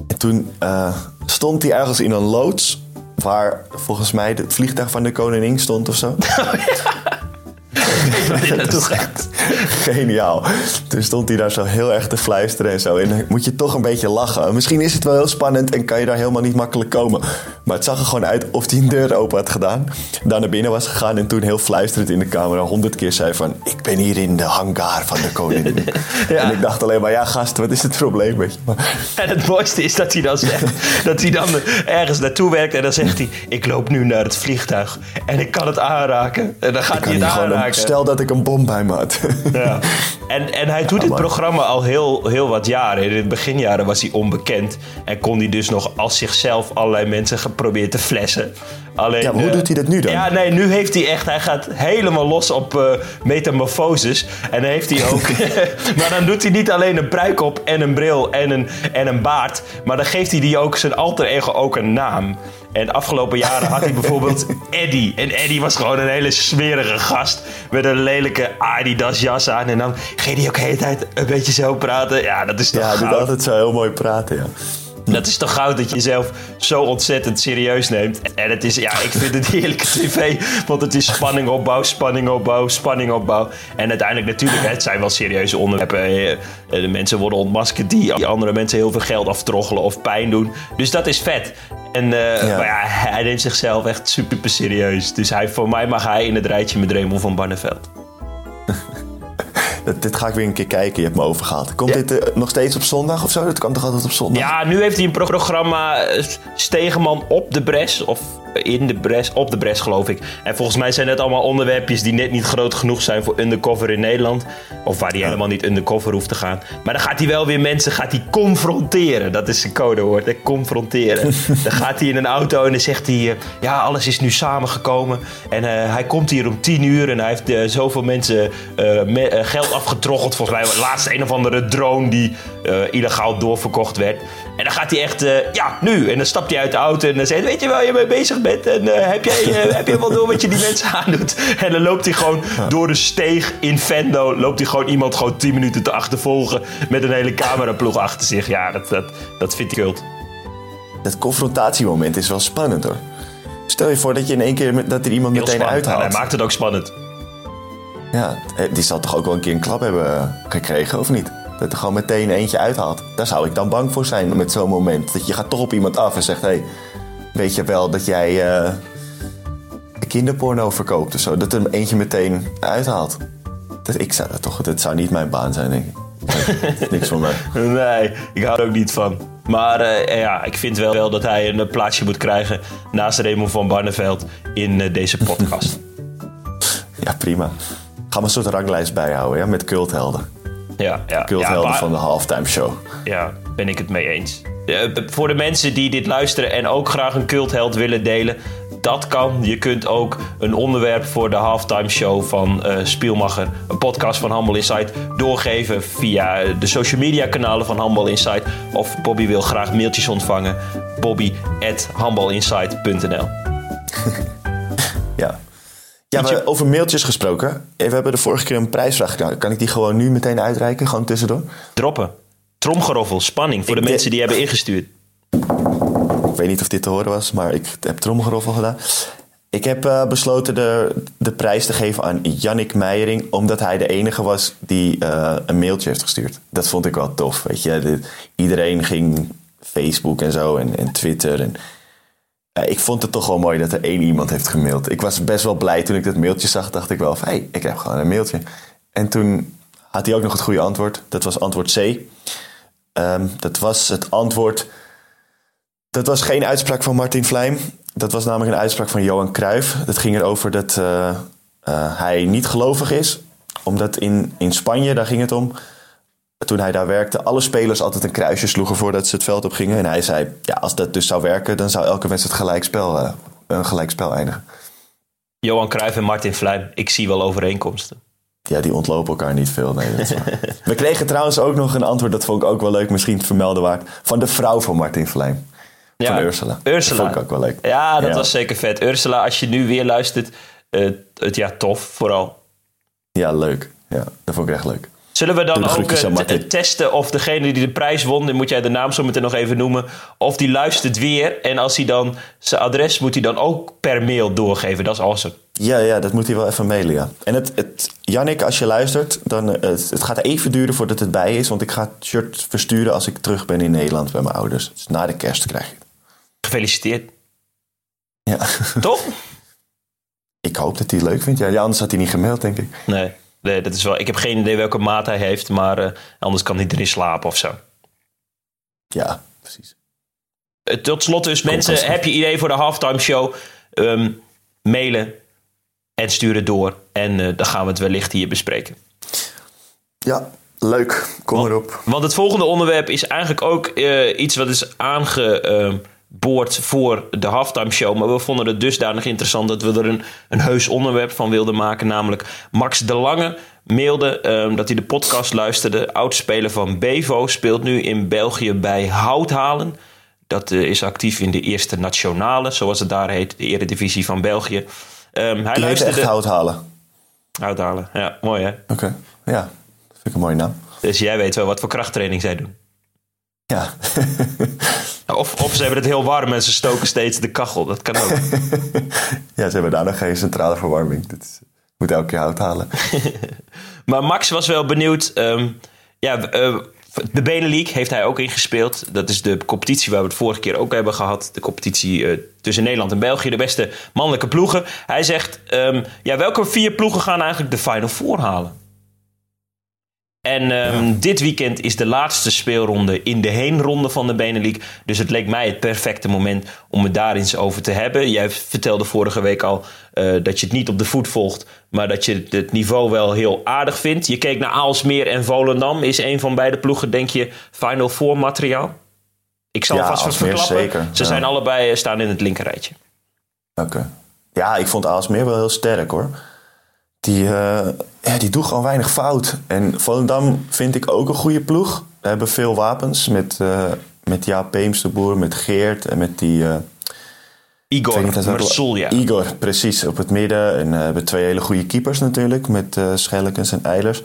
En toen eh, stond hij ergens in een loods... waar volgens mij het vliegtuig van de koningin stond of zo.
dat is echt.
Geniaal. Toen stond hij daar zo heel erg te fluisteren en zo. En dan moet je toch een beetje lachen. Misschien is het wel heel spannend en kan je daar helemaal niet makkelijk komen. Maar het zag er gewoon uit of hij een deur open had gedaan. Daar naar binnen was gegaan en toen heel fluisterend in de camera honderd keer zei van... Ik ben hier in de hangar van de koningin.
Ja.
En ik dacht alleen maar, ja gast, wat is het probleem? Weet je?
En het mooiste is dat hij dan zegt dat hij dan ergens naartoe werkt en dan zegt hij: Ik loop nu naar het vliegtuig en ik kan het aanraken. En dan gaat hij het
een-
aanraken.
stel dat ik een bom bij me had.
Ja. En, en hij doet dit programma al heel, heel wat jaren. In de beginjaren was hij onbekend en kon hij dus nog als zichzelf allerlei mensen geprobeerd te flessen. Alleen,
Ja, hoe
eh,
doet hij dat nu dan?
Ja, nee, nu heeft hij echt, hij gaat helemaal los op eh metamorfoses. En dan heeft hij ook, maar dan doet hij niet alleen een pruik op en een bril en een, en een baard. Maar dan geeft hij die ook zijn alter ego ook een naam. En de afgelopen jaren had hij bijvoorbeeld Eddie. En Eddie was gewoon een hele smerige gast. Met een lelijke Adidas jas aan. En dan ging hij ook de hele tijd een beetje zo praten. Ja, dat is toch
ja, hij doet altijd zo heel mooi praten, ja.
Dat is toch goud dat je jezelf zo ontzettend serieus neemt. En het is, ja, ik vind het heerlijke tv. Want het is spanning opbouw, spanning opbouw, spanning opbouw. En uiteindelijk natuurlijk, het zijn wel serieuze onderwerpen. Eh, eh, De mensen worden ontmaskerd die die andere mensen heel veel geld aftroggelen of pijn doen. Dus dat is vet. En eh,
Ja.
maar ja, hij neemt zichzelf echt super serieus. Dus hij, voor mij mag hij in het rijtje met Raymond van Barneveld.
Dit ga ik weer een keer kijken, je hebt me overgehaald. Komt dit eh, nog steeds op zondag of zo? Dat kwam toch altijd op zondag?
Ja, nu heeft hij een pro- programma eh, Stegeman op de bres. Of in de bres, op de bres geloof ik. En volgens mij zijn het allemaal onderwerpjes die net niet groot genoeg zijn voor undercover in Nederland. Of waar hij helemaal niet undercover hoeft te gaan. Maar dan gaat hij wel weer mensen gaat hij confronteren. Dat is zijn codewoord, hè? confronteren. dan gaat hij in een auto en dan zegt hij... eh, ja, alles is nu samengekomen. En eh, hij komt hier om tien uur en hij heeft eh, zoveel mensen me- geld afgetroggeld. Volgens mij laatst een of andere drone die illegaal doorverkocht werd. En dan gaat hij echt, eh, ja, nu. En dan stapt hij uit de auto en dan zegt weet je waar je mee bezig bent? En eh, heb, jij, eh, heb je wel door wat je die mensen aandoet? En dan loopt hij gewoon door de steeg in Vendo, loopt hij gewoon iemand gewoon 10 minuten te achtervolgen met een hele cameraploeg achter zich. Ja, dat, dat, dat vindt hij kult.
Dat confrontatiemoment is wel spannend hoor. Stel je voor dat je in één keer met, dat er iemand
Heel
meteen
spannend. En
uithaalt.
hij maakt het ook spannend.
Ja, die zal toch ook wel een keer een klap hebben gekregen, of niet? Dat er gewoon meteen eentje uithaalt. Daar zou ik dan bang voor zijn met zo'n moment. Dat je gaat toch op iemand af en zegt... Hey, weet je wel dat jij eh, kinderporno verkoopt of zo? Dat er eentje meteen uithaalt. Dat, ik zou dat toch... Dat zou niet mijn baan zijn, denk ik. Niks voor mij.
Nee, ik hou er ook niet van. Maar eh, ja, ik vind wel, wel dat hij een plaatsje moet krijgen naast Raymond van Barneveld in eh, deze podcast.
Ja, prima. Gaan we een soort ranglijst bijhouden, ja? Met culthelden.
Ja, ja.
culthelden
Ja,
van de halftime show.
Ja, ben ik het mee eens. Voor de mensen die dit luisteren en ook graag een cultheld willen delen, dat kan. Je kunt ook een onderwerp voor de halftime show van eh Spielmacher, een podcast van Humble Insight, doorgeven via de social media kanalen van Humble Insight. Of Bobby wil graag mailtjes ontvangen. Bobby@humbleinsight.nl.
Ja. Ja, maar over mailtjes gesproken. We hebben de vorige keer een prijsvraag gedaan. Kan ik die gewoon nu meteen uitreiken? Gewoon tussendoor?
Droppen. Tromgeroffel, spanning voor
Ik
de mensen die hebben ingestuurd.
Ik weet niet of dit te horen was, maar ik heb tromgeroffel gedaan. Ik heb eh, besloten de, de prijs te geven aan Yannick Meijering... omdat hij de enige was die eh, een mailtje heeft gestuurd. Dat vond ik wel tof, weet je. Iedereen ging Facebook en zo en, en Twitter. En, ik vond het toch wel mooi dat er één iemand heeft gemaild. Ik was best wel blij toen ik dat mailtje zag. dacht ik wel van, hé, hey, ik heb gewoon een mailtje. En toen had hij ook nog het goede antwoord. Dat was antwoord C. Ehm, dat was het antwoord... Dat was geen uitspraak van Martin Vlijm. Dat was namelijk een uitspraak van Johan Cruijff. Het ging erover dat eh, eh, hij niet gelovig is. Omdat in, in Spanje, daar ging het om... Toen hij daar werkte, alle spelers altijd een kruisje sloegen voordat ze het veld op gingen. En hij zei, ja, als dat dus zou werken, dan zou elke wedstrijd gelijkspel, eh, een gelijkspel eindigen.
Johan Cruijff en Martin Vlijm, ik zie wel overeenkomsten.
Ja, die ontlopen elkaar niet veel. Nee. We kregen trouwens ook nog een antwoord, dat vond ik ook wel leuk, misschien vermelden waard. Van de vrouw van Martin Vlijm. Van Ursula.
Ursula.
Dat vond ik ook wel leuk.
Ja, dat
Ja.
was zeker vet. Ursula, als je nu weer luistert, eh, het ja, tof vooral.
Ja, leuk. Ja, dat vond ik echt leuk.
Zullen we dan ook eh, t- testen of degene die de prijs won, dan moet jij de naam zo meteen nog even noemen, of die luistert weer. En als hij dan zijn adres moet hij dan ook per mail doorgeven. Dat is awesome.
Ja, ja, dat moet hij wel even mailen, ja. En het, het, Jannik, als je luistert, dan, eh, het, het gaat even duren voordat het bij is. Want ik ga het shirt versturen als ik terug ben in Nederland bij mijn ouders. Dus na de kerst krijg je het.
Gefeliciteerd.
Ja.
Toch?
ik hoop dat hij het leuk vindt. Ja, ja, anders had hij niet gemaild, denk ik.
Nee, nee dat is wel, ik heb geen idee welke maat hij heeft, maar eh, anders kan hij erin slapen of zo.
Ja, precies.
Eh, Tot slot dus, mensen, heb je idee voor de halftime show? Ehm, mailen en stuur het door. En eh, dan gaan we het wellicht hier bespreken.
Ja, leuk. Kom erop.
Want het volgende onderwerp is eigenlijk ook iets wat is aangeboord voor de halftime show. Maar we vonden het dusdanig interessant dat we er een, een heus onderwerp van wilden maken. Namelijk Max de Lange mailde ehm, dat hij de podcast luisterde. Oudspeler van Bevo speelt nu in België bij Houthalen. Dat eh, is actief in de eerste nationale, zoals het daar heet, de eredivisie van België. Ehm, hij luisterde...
echt hout halen.
Houthalen, ja, mooi hè.
Oké, ja. Dat vind ik een mooie naam.
Dus jij weet wel wat voor krachttraining zij doen.
Ja.
Of, of ze hebben het heel warm en ze stoken steeds de kachel. Dat kan ook.
ja, ze hebben daar nog geen centrale verwarming. Dat is, moet elke keer hout halen.
Maar Max was wel benieuwd. ehm, ja, eh, de Benelink heeft hij ook ingespeeld. Dat is de competitie waar we het vorige keer ook hebben gehad. De competitie eh, tussen Nederland en België. De beste mannelijke ploegen. Hij zegt, ehm, ja, welke vier ploegen gaan eigenlijk de Final Four halen? En ehm, dit weekend is de laatste speelronde in de heenronde van de Benelink. Dus het leek mij het perfecte moment om het daar eens over te hebben. Jij vertelde vorige week al eh, dat je het niet op de voet volgt, maar dat je het niveau wel heel aardig vindt. Je keek naar Aalsmeer en Volendam. Is een van beide ploegen, denk je, Final Four materiaal? Ik zal
Ja,
vast wat verklappen.
zeker,
Ze
ja.
zijn allebei eh, staan in het linkerrijtje.
Oké. Ja, ik vond Aalsmeer wel heel sterk hoor. Die, ja, die doet gewoon weinig fout. En Volendam vind ik ook een goede ploeg. We hebben veel wapens met, eh met Jaap Peems de Boer, met Geert en met die... weet
Igor Mersulja.
Igor, precies, op het midden. En eh, hebben twee hele goede keepers natuurlijk, met eh Schellekens en Eilers.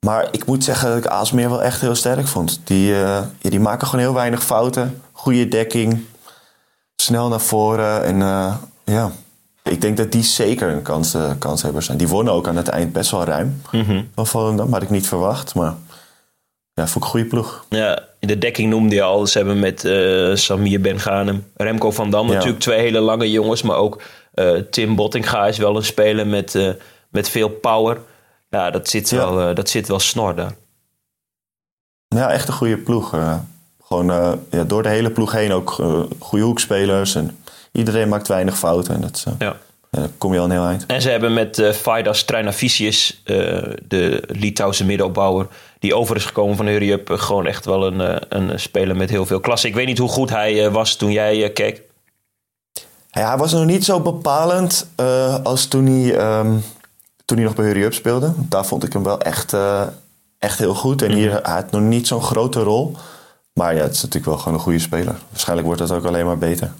Maar ik moet zeggen dat ik Aalsmeer wel echt heel sterk vond. Die, ja, die maken gewoon heel weinig fouten. Goede dekking, snel naar voren. En ja, ik denk dat die zeker een kans, kanshebbers zijn. Die wonnen ook aan het eind best wel ruim
Mhm.
van Volendam. Had ik niet verwacht, maar ja, ik een goede ploeg.
Ja, in de dekking noemde je al. Ze hebben met eh, Samir Ben Remco van Dam
Ja.
natuurlijk twee hele lange jongens. Maar ook eh, Tim Bottinga is wel een speler met, met veel power. Ja, dat zit,
Ja.
Wel, dat zit wel snor daar.
Ja, echt een goede ploeg. gewoon ja, door de hele ploeg heen ook goede hoekspelers. En iedereen maakt weinig fouten. En dat, eh,
Ja.
dan kom je al een heel eind.
En ze hebben met eh Faidas Treinavicius, eh de Litouwse middenopbouwer... die over is gekomen van Hurry Up, gewoon echt wel een, een speler met heel veel klasse. Ik weet niet hoe goed hij was toen jij keek.
Ja, hij was nog niet zo bepalend als toen hij, ehm, toen hij nog bij Hurry Up speelde. Daar vond ik hem wel echt, echt heel goed. En hier hij had nog niet zo'n grote rol. Maar ja, het is natuurlijk wel gewoon een goede speler. Waarschijnlijk wordt het ook alleen maar beter.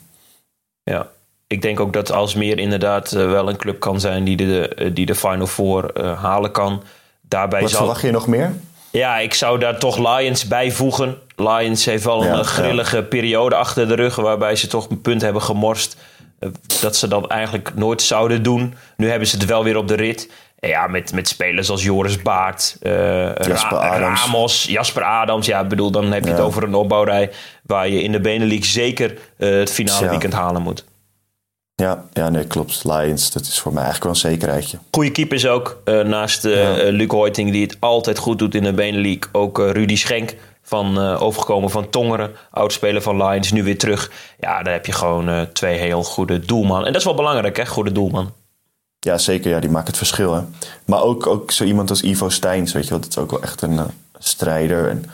Ja, ik denk ook dat Alsmeer inderdaad uh, wel een club kan zijn die de, uh, die de Final Four uh, halen kan. Daarbij
Wat
zal...
verwacht je nog meer?
Ja, ik zou daar toch Lions bij voegen. Lions heeft wel een
Ja,
grillige periode achter de rug... waarbij ze toch een punt hebben gemorst... dat ze dat eigenlijk nooit zouden doen. Nu hebben ze het wel weer op de rit. En ja, met, met spelers als Joris Baart, eh,
Jasper
Ra-
Adams.
Ramos, Jasper Adams. Ja, bedoel, dan heb je het over een opbouwrij... waar je in de Benelux zeker eh, het finale
Ja.
weekend halen moet.
Ja, ja, nee, klopt. Lions, dat is voor mij eigenlijk wel een zekerheidje.
Goede keepers ook. eh, naast
Ja.
Luc Hoiting, die het altijd goed doet in de Benelux. Ook Rudy Schenk, van, eh, overgekomen van Tongeren. Oudspeler van Lions, nu weer terug. Ja, daar heb je gewoon twee heel goede doelman. En dat is wel belangrijk, hè? Goede doelman.
Ja, zeker. Ja, die maakt het verschil. Hè. Maar ook, ook zo iemand als Ivo Steins, weet je wel. Dat is ook wel echt een eh, strijder. En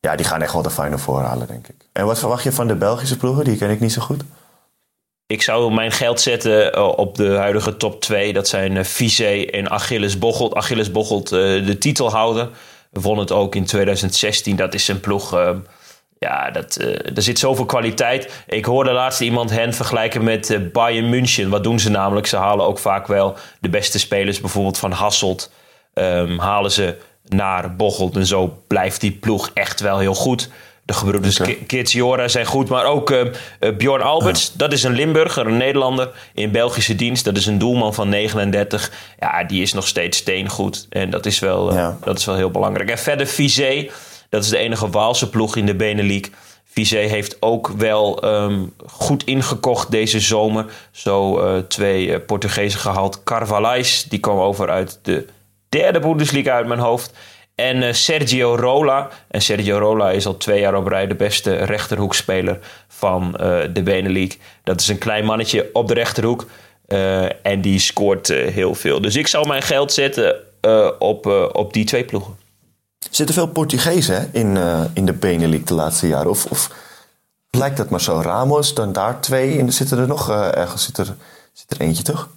ja, die gaan echt wel de Final Four halen, denk ik. En wat verwacht je van de Belgische ploegen? Die ken ik niet zo goed.
Ik zou mijn geld zetten eh, op de huidige top 2. Dat zijn eh Vizé en Achilles Bocholt. Achilles Bocholt, eh, de titelhouder. Won het ook in 2016. Dat is een ploeg... eh, ja, dat, eh, er zit zoveel kwaliteit. Ik hoorde laatst iemand hen vergelijken met eh, Bayern München. Wat doen ze namelijk? Ze halen ook vaak wel de beste spelers. Bijvoorbeeld van Hasselt ehm, halen ze naar Bocholt. En zo blijft die ploeg echt wel heel goed. De gebroeders. Ki- Kitsiora zijn goed. Maar ook eh, eh, Bjorn Alberts, dat is een Limburger, een Nederlander in Belgische dienst. Dat is een doelman van 39. Ja, die is nog steeds steengoed. En dat is wel,
Ja.
dat is wel heel belangrijk. En verder Vizé, dat is de enige Waalse ploeg in de Benelux. Vizé heeft ook wel ehm, goed ingekocht deze zomer. Zo eh, twee eh, Portugezen gehaald. Carvalhais, die kwam over uit de derde Bundesliga uit mijn hoofd. En eh, Sergio Rola. En Sergio Rola is al twee jaar op rij de beste rechterhoekspeler van de Benelux. Dat is een klein mannetje op de rechterhoek. en die scoort heel veel. Dus ik zou mijn geld zetten op, op die twee ploegen.
Zitten veel Portugezen in, eh, in de Benelux de laatste jaren. Of, of lijkt dat maar zo? Ramos, dan daar twee. En er zitten er nog eh, ergens zit er, zit er eentje, toch?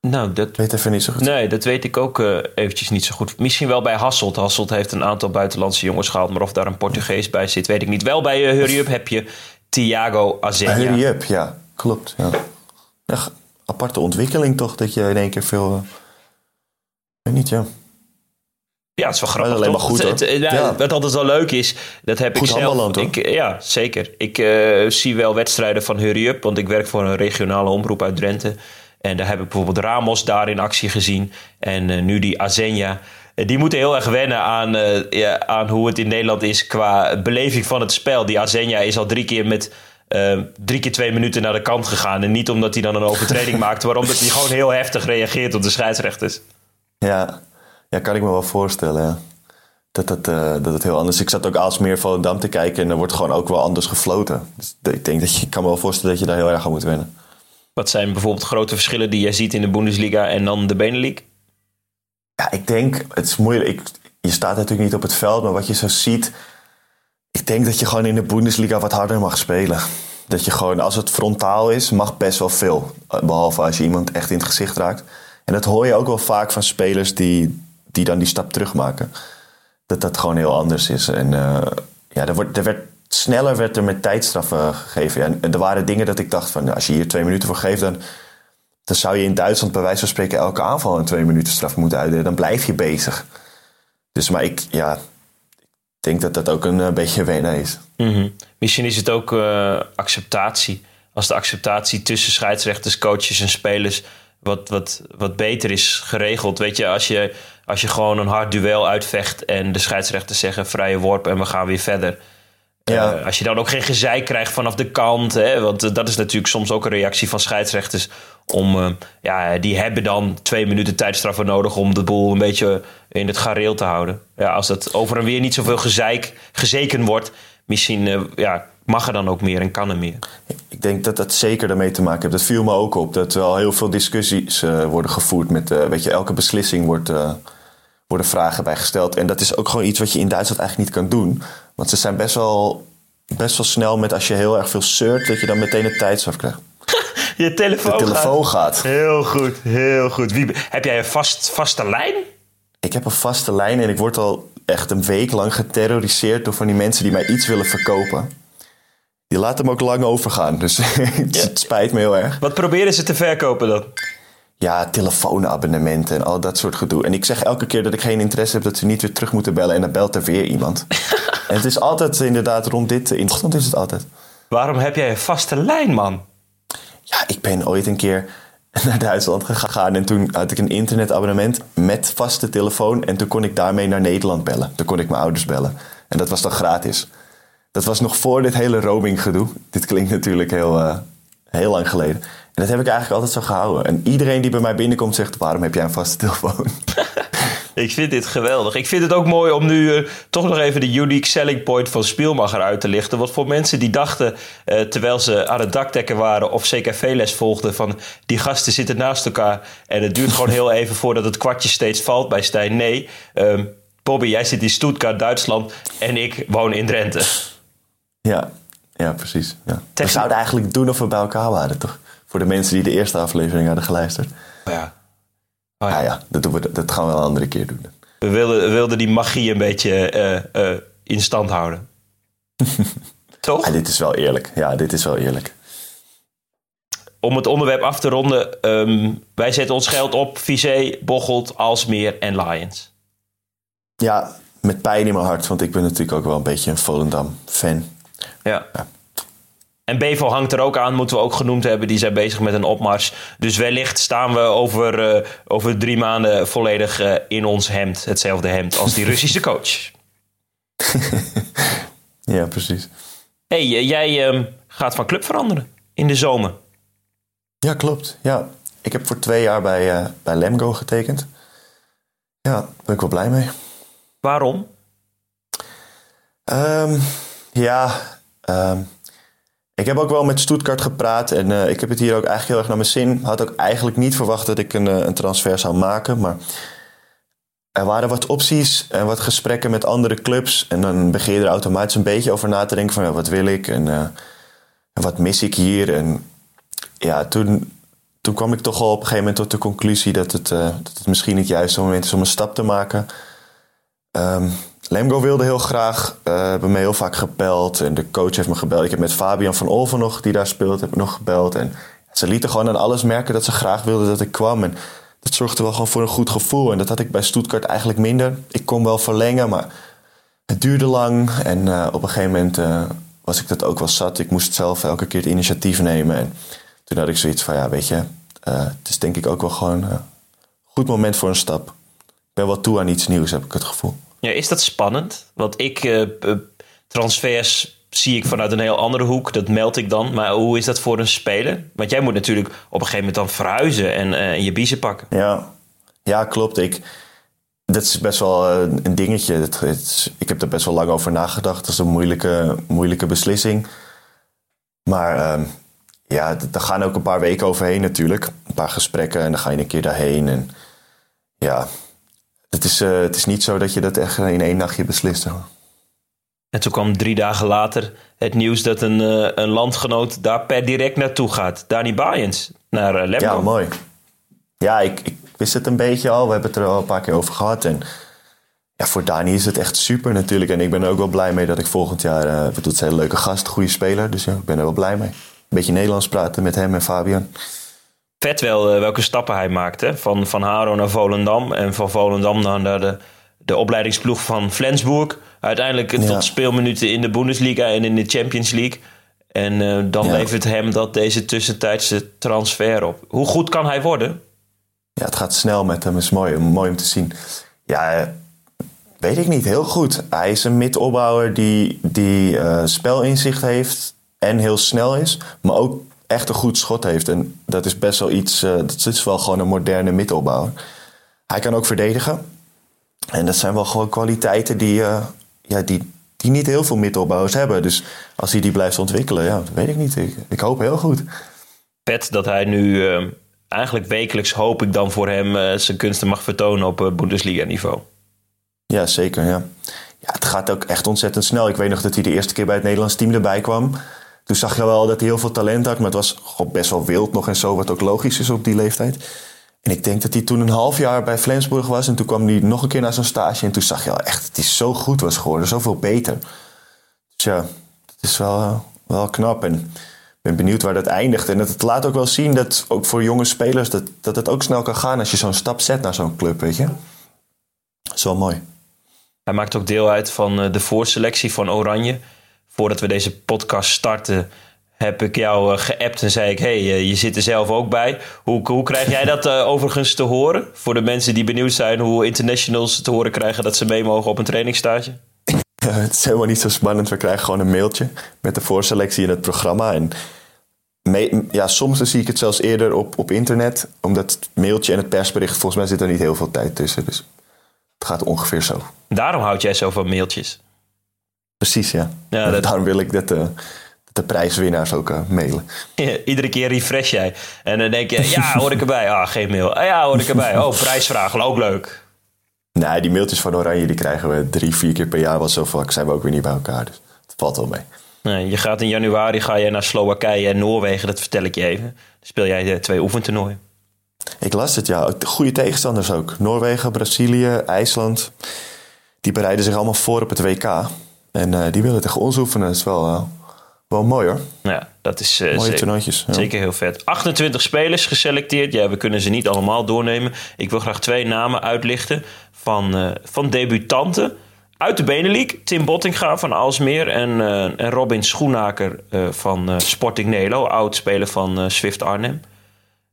Nou, dat,
weet even niet zo goed.
Nee, dat weet ik ook eh, eventjes niet zo goed. Misschien wel bij Hasselt. Hasselt heeft een aantal buitenlandse jongens gehaald. Maar of daar een Portugees bij zit, weet ik niet. Wel bij uh, Hurry Up heb je Thiago Azenha.
Hurry up, ja. Klopt, ja. Echt aparte ontwikkeling toch, dat je in één keer veel... eh, weet niet, ja.
Ja, het is wel grappig.
alleen maar goed,
Het- het- ja. Wat altijd wel leuk is, dat heb
Goed
ik zelf... ik, ja, zeker. Ik eh, zie wel wedstrijden van Hurry Up, want ik werk voor een regionale omroep uit Drenthe. En daar heb ik bijvoorbeeld Ramos daar in actie gezien. En eh, nu die Azenja. Eh, Die moeten heel erg wennen aan, ja, aan hoe het in Nederland is qua beleving van het spel. Die Azenja is al drie keer met drie keer twee minuten naar de kant gegaan. En niet omdat hij dan een overtreding maakt, maar omdat hij gewoon heel heftig reageert op de scheidsrechters.
Ja, ja kan ik me wel voorstellen, ja. Dat het, eh, dat het heel anders is. Ik zat ook Aalsmeer Volendam te kijken en er wordt gewoon ook wel anders gefloten. Dus ik denk dat je, ik kan me wel voorstellen dat je daar heel erg aan moet wennen.
Wat zijn bijvoorbeeld grote verschillen die jij ziet in de Bundesliga en dan de Benelux?
Ja, ik denk, het is moeilijk. Ik, je staat natuurlijk niet op het veld, maar wat je zo ziet. Ik denk dat je gewoon in de Bundesliga wat harder mag spelen. Dat je gewoon, als het frontaal is, mag best wel veel. Eh, Behalve als je iemand echt in het gezicht raakt. En dat hoor je ook wel vaak van spelers die, die dan die stap terug maken. Dat dat gewoon heel anders is. En eh, ja, er, wordt, er werd, sneller werd er met tijdstraffen gegeven. En er waren dingen dat ik dacht van, als je hier twee minuten voor geeft, dan, dan zou je in Duitsland bij wijze van spreken elke aanval een twee minuten straf moeten uitdelen. Dan blijf je bezig. Dus maar ik, ja, ik denk dat dat ook een eh, beetje wennen is.
Mhm. Misschien is het ook eh, acceptatie. Als de acceptatie tussen scheidsrechters, coaches en spelers wat, wat, wat beter is geregeld. Weet je als, je, als je gewoon een hard duel uitvecht en de scheidsrechters zeggen vrije worp en we gaan weer verder.
Ja.
Eh, als je dan ook geen gezeik krijgt vanaf de kant. Hè, want eh, dat is natuurlijk soms ook een reactie van scheidsrechters. Om, eh, ja, die hebben dan twee minuten tijdstraffen nodig om de boel een beetje in het gareel te houden. Ja, als dat over en weer niet zoveel gezeik, gezeken wordt, misschien ja, mag er dan ook meer en kan er meer.
Ik denk dat dat zeker daarmee te maken heeft. Dat viel me ook op. Dat er al heel veel discussies eh, worden gevoerd met, eh, weet je, elke beslissing wordt, eh, worden vragen bij gesteld. En dat is ook gewoon iets wat je in Duitsland eigenlijk niet kan doen. Want ze zijn best wel, best wel snel met als je heel erg veel seurt, dat je dan meteen een tijdstraf krijgt.
Je telefoon,
De telefoon gaat.
gaat. Heel goed, heel goed. Wie, heb jij een vast, vaste lijn?
Ik heb een vaste lijn en ik word al echt een week lang geterroriseerd door van die mensen die mij iets willen verkopen. Die laten me ook lang overgaan, dus het, spijt me heel erg.
Wat proberen ze te verkopen dan?
Ja, telefoonabonnementen en al dat soort gedoe. En ik zeg elke keer dat ik geen interesse heb dat ze niet weer terug moeten bellen en dan belt er weer iemand. en het is altijd inderdaad rond dit, in is het altijd.
Waarom heb jij een vaste lijn, man?
Ja, ik ben ooit een keer naar Duitsland gegaan en toen had ik een internetabonnement met vaste telefoon en toen kon ik daarmee naar Nederland bellen. Toen kon ik mijn ouders bellen en dat was dan gratis. Dat was nog voor dit hele roaming gedoe. Dit klinkt natuurlijk heel, uh, heel lang geleden. En dat heb ik eigenlijk altijd zo gehouden. En iedereen die bij mij binnenkomt zegt, waarom heb jij een vaste telefoon?
Ik vind dit geweldig. Ik vind het ook mooi om nu uh, toch nog even de unique selling point van Spielmacher uit te lichten. Want voor mensen die dachten, uh, terwijl ze aan het dakdekken waren of CKV-les volgden, van die gasten zitten naast elkaar en het duurt gewoon heel even voordat het kwartje steeds valt bij Stijn. Nee, um, Bobby, jij zit in Stuttgart, Duitsland en ik woon in Drenthe.
Ja, ja precies. Ja. We zouden eigenlijk doen of we bij elkaar waren, toch? Voor de mensen die de eerste aflevering hadden geluisterd.
Ja.
Oh, ja. Ah, ja, dat, doen we, dat gaan we een andere keer doen.
We wilden, we wilden die magie een beetje uh, uh, in stand houden. Toch?
Ja, dit is wel eerlijk. Ja, dit is wel eerlijk.
Om het onderwerp af te ronden. Um, wij zetten ons geld op Vizé, Bocholt, Alsmeer en Lions.
Ja, met pijn in mijn hart. Want ik ben natuurlijk ook wel een beetje een Volendam-fan.
Ja. ja. En Bevo hangt er ook aan, moeten we ook genoemd hebben. Die zijn bezig met een opmars. Dus wellicht staan we over, uh, over drie maanden volledig uh, in ons hemd. Hetzelfde hemd als die Russische coach.
ja, precies.
hey, jij uh, gaat van club veranderen in de zomer.
Ja, klopt. Ja. Ik heb voor twee jaar bij, bij Lemgo getekend. Ja, daar ben ik wel blij mee.
Waarom?
Um, ja, um, ik heb ook wel met Stuttgart gepraat en uh, ik heb het hier ook eigenlijk heel erg naar mijn zin. Had ook eigenlijk niet verwacht dat ik een, uh, een transfer zou maken, maar er waren wat opties en wat gesprekken met andere clubs. En dan begin je er automatisch een beetje over na te denken van ja, wat wil ik en, en wat mis ik hier. En ja, toen, toen kwam ik toch al op een gegeven moment tot de conclusie dat het, dat het misschien het juiste moment is om een stap te maken. Um, Lemgo wilde heel graag, uh, hebben me heel vaak gebeld. En de coach heeft me gebeld. Ik heb met Fabian van Olven nog, die daar speelt, heb ik nog gebeld. En ze lieten gewoon aan alles merken dat ze graag wilden dat ik kwam. En dat zorgde wel gewoon voor een goed gevoel. En dat had ik bij Stuttgart eigenlijk minder. Ik kon wel verlengen, maar het duurde lang. En uh, op een gegeven moment uh, was ik dat ook wel zat. Ik moest zelf elke keer het initiatief nemen. En toen had ik zoiets van, ja, weet je... het is denk ik ook wel gewoon een goed moment voor een stap. Ik ben wel toe aan iets nieuws, heb ik het gevoel.
Ja, is dat spannend? Want ik, uh, transfers zie ik vanuit een heel andere hoek. Dat meld ik dan. Maar hoe is dat voor een speler? Want jij moet natuurlijk op een gegeven moment dan verhuizen en uh, je biezen pakken.
Ja, ja klopt. Ik, dat is best wel een dingetje. Ik heb er best wel lang over nagedacht. Dat is een moeilijke, moeilijke beslissing. Maar uh, ja, daar gaan ook een paar weken overheen natuurlijk. Een paar gesprekken en dan ga je een keer daarheen. En ja, het is, uh, het is niet zo dat je dat echt in één nachtje beslist. Hoor.
En toen kwam drie dagen later het nieuws dat een, uh, een landgenoot daar per direct naartoe gaat. Dani Bayens naar uh.
Ja, mooi. Ja, ik, ik, wist het een beetje al. We hebben het er al een paar keer over gehad. En ja, voor Dani is het echt super natuurlijk. En ik ben er ook wel blij mee dat ik volgend jaar... Uh, het is een hele leuke gast, goede speler. Dus ja, ik ben er wel blij mee. Een beetje Nederlands praten met hem en Fabian
vet wel uh, welke stappen hij maakte. Van, van Haro naar Volendam en van Volendam naar de, de opleidingsploeg van Flensburg. Uiteindelijk ja. tot speelminuten in de Bundesliga en in de Champions League. En uh, dan ja. levert hem dat deze tussentijdse transfer op. Hoe goed kan hij worden?
Ja, het gaat snel met hem. is mooi, mooi om te zien. Ja, weet ik niet. Heel goed. Hij is een midopbouwer die, die uh, spelinzicht heeft en heel snel is. Maar ook echt een goed schot heeft. En dat is best wel iets, uh, dat is wel gewoon een moderne middelbouwer. Hij kan ook verdedigen. En dat zijn wel gewoon kwaliteiten die, uh, ja, die, die niet heel veel middelbouwers hebben. Dus als hij die blijft ontwikkelen, ja, weet ik niet. Ik, ik hoop heel goed.
Vet dat hij nu uh, eigenlijk wekelijks hoop ik dan voor hem zijn kunsten mag vertonen op Bundesliga niveau.
Ja, zeker. Ja. ja, het gaat ook echt ontzettend snel. Ik weet nog dat hij de eerste keer bij het Nederlands team erbij kwam. Toen zag je wel dat hij heel veel talent had, maar het was best wel wild nog en zo, wat ook logisch is op die leeftijd. En ik denk dat hij toen een half jaar bij Flensburg was en toen kwam hij nog een keer naar zo'n stage en toen zag je wel echt dat hij zo goed was geworden, zoveel beter. Dus ja, het is wel, wel knap en ik ben benieuwd waar dat eindigt. En het laat ook wel zien dat ook voor jonge spelers dat, dat het ook snel kan gaan als je zo'n stap zet naar zo'n club, weet je. Dat is wel mooi.
Hij maakt ook deel uit van eh, de voorselectie van Oranje. Voordat we deze podcast starten, heb ik jou eh, geappt en zei ik: hey, eh, je zit er zelf ook bij. Hoe, hoe krijg jij dat eh, overigens te horen? Voor de mensen die benieuwd zijn hoe internationals te horen krijgen dat ze mee mogen op een trainingstage.
het is helemaal niet zo spannend. We krijgen gewoon een mailtje met de voorselectie in het programma. En ja, soms zie ik het zelfs eerder op, op internet. Omdat het mailtje en het persbericht, volgens mij zit er niet heel veel tijd tussen. Dus het gaat ongeveer zo.
Daarom houd jij zo van mailtjes.
Precies, ja.
Ja, dat-
Daarom wil ik dat de, de prijswinnaars ook eh, mailen.
Iedere keer refresh jij. En dan denk je: ja, hoor ik erbij. Ah, geen mail. Ah, ja, hoor ik erbij. Oh, prijsvraag, ook leuk.
Nee, die mailtjes van Oranje die krijgen we drie, vier keer per jaar. Want zo vaak zijn we ook weer niet bij elkaar. Dus het valt wel mee.
Nee, je gaat in januari ga je naar Slowakije en Noorwegen, dat vertel ik je even. Dan speel jij eh, twee oefentoernooien.
Ik las het, ja. Goede tegenstanders ook. Noorwegen, Brazilië, IJsland. Die bereiden zich allemaal voor op het WK. En eh, die willen tegen ons oefenen. Dat is wel, eh, wel mooi hoor.
Ja, dat is eh,
Mooie
zeker,
ja.
zeker heel vet. 28 spelers geselecteerd. Ja, we kunnen ze niet allemaal doornemen. Ik wil graag twee namen uitlichten van, van debutanten. Uit de Benelink, Tim Bottinga van Alsmeer en, en Robin Schoenaker van Sporting Nelo, oud-speler van Swift Arnhem.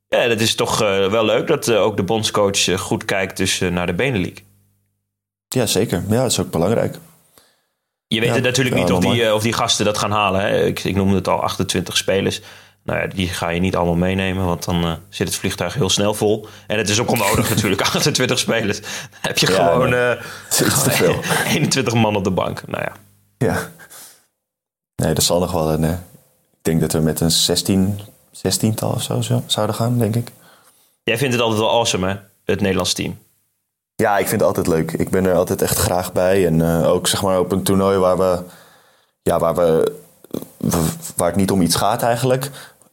Ja, dat is toch wel leuk dat ook de bondscoach goed kijkt dus, naar de Benelink.
Ja, zeker. Ja, dat is ook belangrijk.
Je weet
Ja,
het natuurlijk
ja,
niet of die, eh, of die gasten dat gaan halen. Hè. Ik, ik noemde het al 28 spelers. Nou ja, die ga je niet allemaal meenemen, want dan eh, zit het vliegtuig heel snel vol. En het is ook onnodig natuurlijk, 28 spelers. Dan heb je
Ja,
gewoon
nee.
eh. 21 man op de bank. Nou ja,
Ja. Nee, dat zal nog wel een... ik denk dat we met een 16, 16-tal of zo zo- zouden gaan, denk ik.
jij vindt het altijd wel awesome, hè? Het Nederlands team.
Ja, ik vind het altijd leuk. Ik ben er altijd echt graag bij. En eh, ook zeg maar op een toernooi waar we, ja, waar we, waar het niet om iets gaat eigenlijk.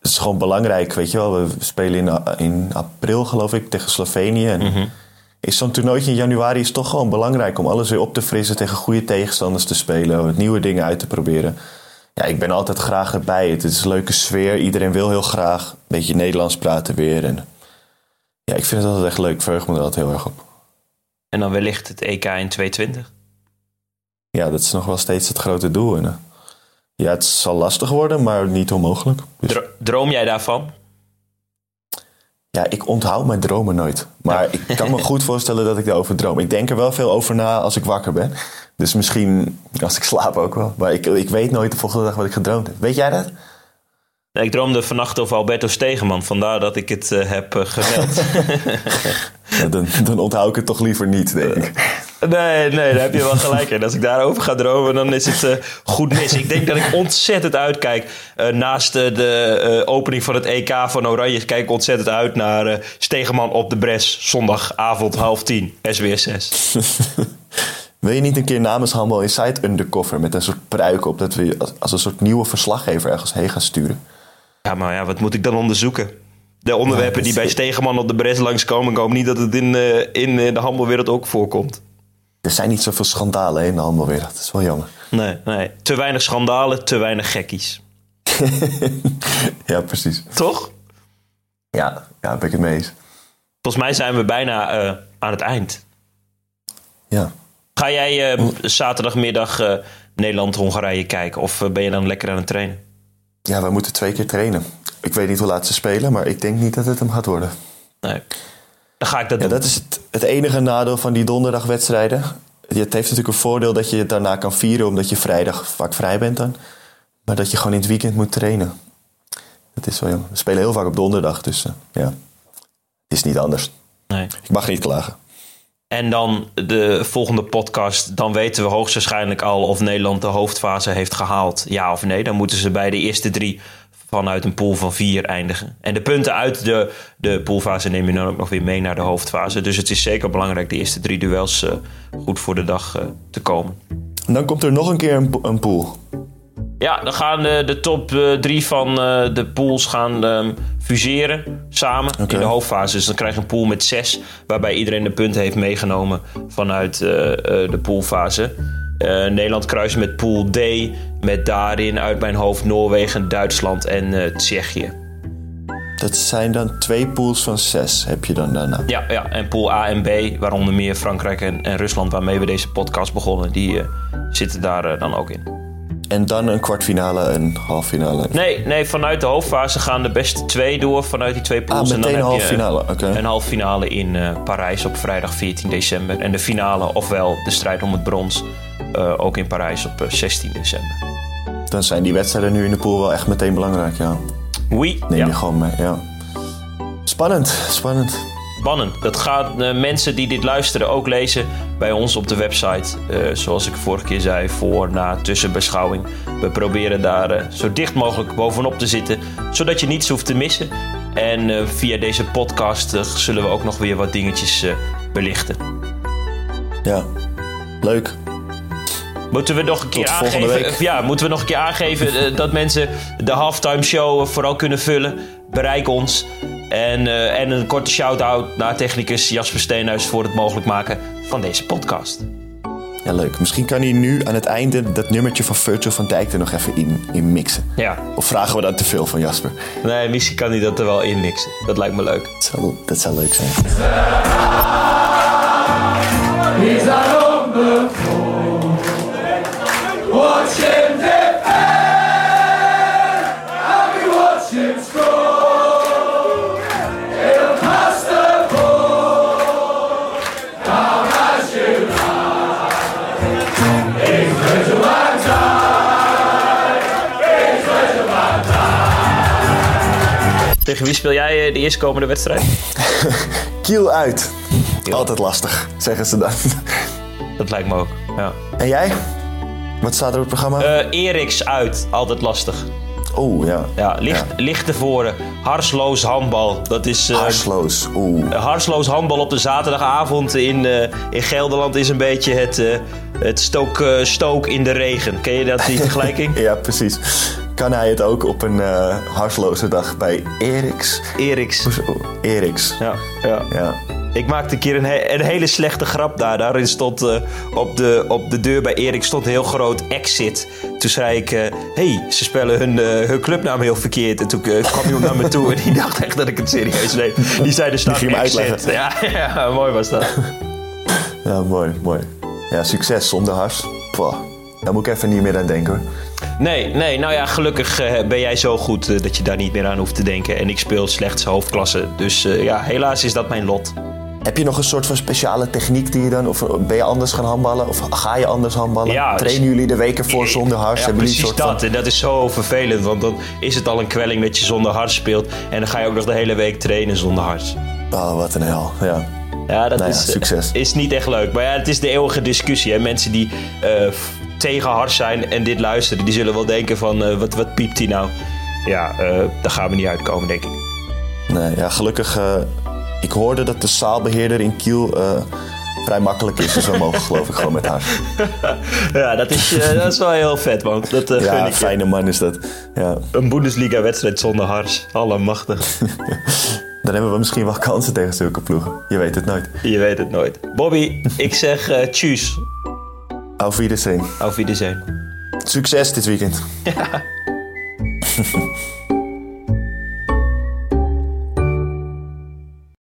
Het is gewoon belangrijk, weet je wel. We spelen in, in april, geloof ik, tegen Slovenië. En is zo'n toernooitje in januari is toch gewoon belangrijk om alles weer op te frissen, tegen goede tegenstanders te spelen, nieuwe dingen uit te proberen. Ja, ik ben altijd graag erbij. Het is een leuke sfeer. Iedereen wil heel graag een beetje Nederlands praten weer. En ja, ik vind het altijd echt leuk. Ik verheug me er altijd heel erg op.
En dan wellicht het EK in 220.
Ja, dat is nog wel steeds het grote doel. En, ja, het zal lastig worden, maar niet onmogelijk. Dus,
Dro- droom jij daarvan?
ja, ik onthoud mijn dromen nooit. Maar ik kan me goed voorstellen dat ik daarover droom. Ik denk er wel veel over na als ik wakker ben. Dus misschien als ik slaap ook wel. Maar ik, ik weet nooit de volgende dag wat ik gedroomd heb. Weet jij dat?
Ik droomde vannacht over Alberto Stegeman, vandaar dat ik het eh, heb eh, gemeld.
Ja, dan, dan onthoud ik het toch liever niet, denk ik.
Nee, nee, daar heb je wel gelijk in. Als ik daarover ga dromen, dan is het eh, goed mis. Ik denk dat ik ontzettend uitkijk. eh, naast eh, de eh, opening van het EK van Oranje... kijk ik ontzettend uit naar eh, Stegeman op de Bres. Zondagavond half tien, SBS 6.
Wil je niet een keer namens Handbal Insight undercover... met een soort pruik op... dat we als een soort nieuwe verslaggever ergens heen gaan sturen?
Ja, maar ja, wat moet ik dan onderzoeken? De onderwerpen
Ja,
die bij Stegeman op de Bres langskomen... ik hoop niet dat het in, eh, in eh, de handelwereld ook voorkomt.
Er zijn niet zoveel schandalen in de handbalwereld. Dat is wel jammer.
Nee, nee. Te weinig schandalen, te weinig gekkies.
ja, precies.
Toch?
Ja, ja, ben ik het mee eens.
Volgens mij zijn we bijna eh, aan het eind.
Ja.
Ga jij zaterdagmiddag Nederland-Hongarije kijken? Of ben je dan lekker aan het trainen?
Ja, we moeten twee keer trainen. Ik weet niet hoe laat ze spelen, maar ik denk niet dat het hem gaat worden.
Nee. Dan ga ik dat
Ja,
doen.
dat is het, het enige nadeel van die donderdagwedstrijden. Het heeft natuurlijk een voordeel dat je het daarna kan vieren... omdat je vrijdag vaak vrij bent dan. Maar dat je gewoon in het weekend moet trainen. Dat is wel. We spelen heel vaak op donderdag, dus eh, ja. Het is niet anders.
Nee.
Ik mag niet klagen.
En dan de volgende podcast. Dan weten we hoogstwaarschijnlijk al of Nederland de hoofdfase heeft gehaald. Ja of nee. Dan moeten ze bij de eerste drie vanuit een pool van vier eindigen. En de punten uit de, de poolfase neem je dan ook nog weer mee naar de hoofdfase. Dus het is zeker belangrijk de eerste drie duels eh, goed voor de dag eh, te komen.
En dan komt er nog een keer een, een pool.
Ja, dan gaan de, de top eh, drie van eh, de pools gaan ehm, fuseren samen in de hoofdfase. Dus dan krijg je een pool met zes, waarbij iedereen de punten heeft meegenomen vanuit eh, eh, de poolfase. Eh, Nederland kruist met pool D, met daarin uit mijn hoofd Noorwegen, Duitsland en eh, Tsjechië.
Dat zijn dan twee pools van zes, heb je dan daarna.
Ja, ja, en pool A en B, waaronder meer Frankrijk en, en Rusland, waarmee we deze podcast begonnen, die eh, zitten daar eh, dan ook in.
En dan een kwartfinale, een halffinale.
Nee, nee, vanuit de hoofdfase gaan de beste twee door vanuit die twee
Ah,
pools. en dan
meteen een halffinale. Oké.
een halve finale in eh, Parijs op vrijdag 14 december. En de finale, ofwel de strijd om het brons, eh, ook in Parijs op eh, 16 december.
Dan zijn die wedstrijden nu in de pool wel echt meteen belangrijk, ja.
Oui,
Neem
ja.
je gewoon mee, ja. Spannend, spannend.
Dat gaan eh, mensen die dit luisteren ook lezen bij ons op de website. Eh, zoals ik vorige keer zei, voor, na, tussenbeschouwing. We proberen daar eh, zo dicht mogelijk bovenop te zitten, zodat je niets hoeft te missen. En via deze podcast zullen we ook nog weer wat dingetjes belichten.
Ja, leuk.
Moeten we nog een keer aangeven?
week.
Ja, moeten we nog een keer aangeven dat mensen de halftime show vooral kunnen vullen? Bereik ons. En, eh, en een korte shout-out naar technicus Jasper Steenhuis voor het mogelijk maken van deze podcast.
Ja, leuk. Misschien kan hij nu aan het einde dat nummertje van Virgil van Dijk er nog even in, in mixen.
Ja,
Of vragen we dan te veel van Jasper?
nee, misschien kan hij dat er wel in mixen. Dat lijkt me leuk.
Dat zou, dat zou leuk zijn.
He's
Tegen wie speel jij eh, de eerstkomende wedstrijd?
Kiel uit. Altijd lastig, zeggen ze dan.
Dat lijkt me ook. Ja.
En jij? Wat staat er op het programma?
Eh Eriks uit, altijd lastig.
Oeh, ja.
Ja, licht,
Ja.
licht tevoren. Harsloos handbal. Dat is. eh,
Harsloos. Oeh.
Harsloos handbal op de zaterdagavond in, in Gelderland is een beetje het, het stook, eh, stook in de regen. Ken je dat, die vergelijking?
Ja, precies. Kan hij het ook op een harsloze dag bij Eriks?
Eriks.
Eriks.
Ja, ja.
Ja.
Ik maakte een keer een, he- een hele slechte grap daar. Daarin stond eh, op, de, op de deur bij Erik stond een heel groot exit. Toen zei ik, hé, hey, ze spellen hun, hun clubnaam heel verkeerd. En toen kwam iemand naar me toe en die dacht echt dat ik het serieus neem. Die zei, er staat exit.
uitleggen.
Ja, ja, mooi was dat.
ja, mooi, mooi. Ja, succes zonder hars. Pwah. Daar moet ik even niet meer aan denken hoor.
Nee, nee, nou ja, gelukkig eh, ben jij zo goed eh, dat je daar niet meer aan hoeft te denken. En ik speel slechts hoofdklasse. Dus eh, ja, helaas is dat mijn lot.
Heb je nog een soort van speciale techniek die je dan... Of ben je anders gaan handballen? Of ga je anders handballen?
Ja,
Trainen
dus-
jullie de weken voor zonder hars?
Ja,
jullie
precies
soort
dat.
van...
En dat is zo vervelend, want dan is het al een kwelling dat je zonder hart speelt. En dan ga je ook nog de hele week trainen zonder hart.
Oh, wat een hel. Ja.
Ja, dat
Nou ja,
is, eh,
succes.
is niet echt leuk. Maar ja, het is de eeuwige discussie. Hè? Mensen die eh, f- tegen hard zijn en dit luisteren, die zullen wel denken van, eh, wat, wat piept hij nou? Ja, eh, daar gaan we niet uitkomen, denk ik.
Nee, ja, gelukkig... eh, ik hoorde dat de zaalbeheerder in Kiel... eh, vrij makkelijk is. Dus we mogen geloof ik gewoon met haar.
Ja, dat is, eh, dat is wel heel vet, man. Dat eh, gun
Ja,
je.
fijne man is dat. Ja.
Een Bundesliga-wedstrijd zonder hars. Allemachtig.
Dan hebben we misschien wel kansen tegen zulke ploegen. Je weet het nooit.
Je weet het nooit. Bobby, ik zeg eh tjus.
Auf Wiedersehen.
Auf Wiedersehen.
Succes dit weekend.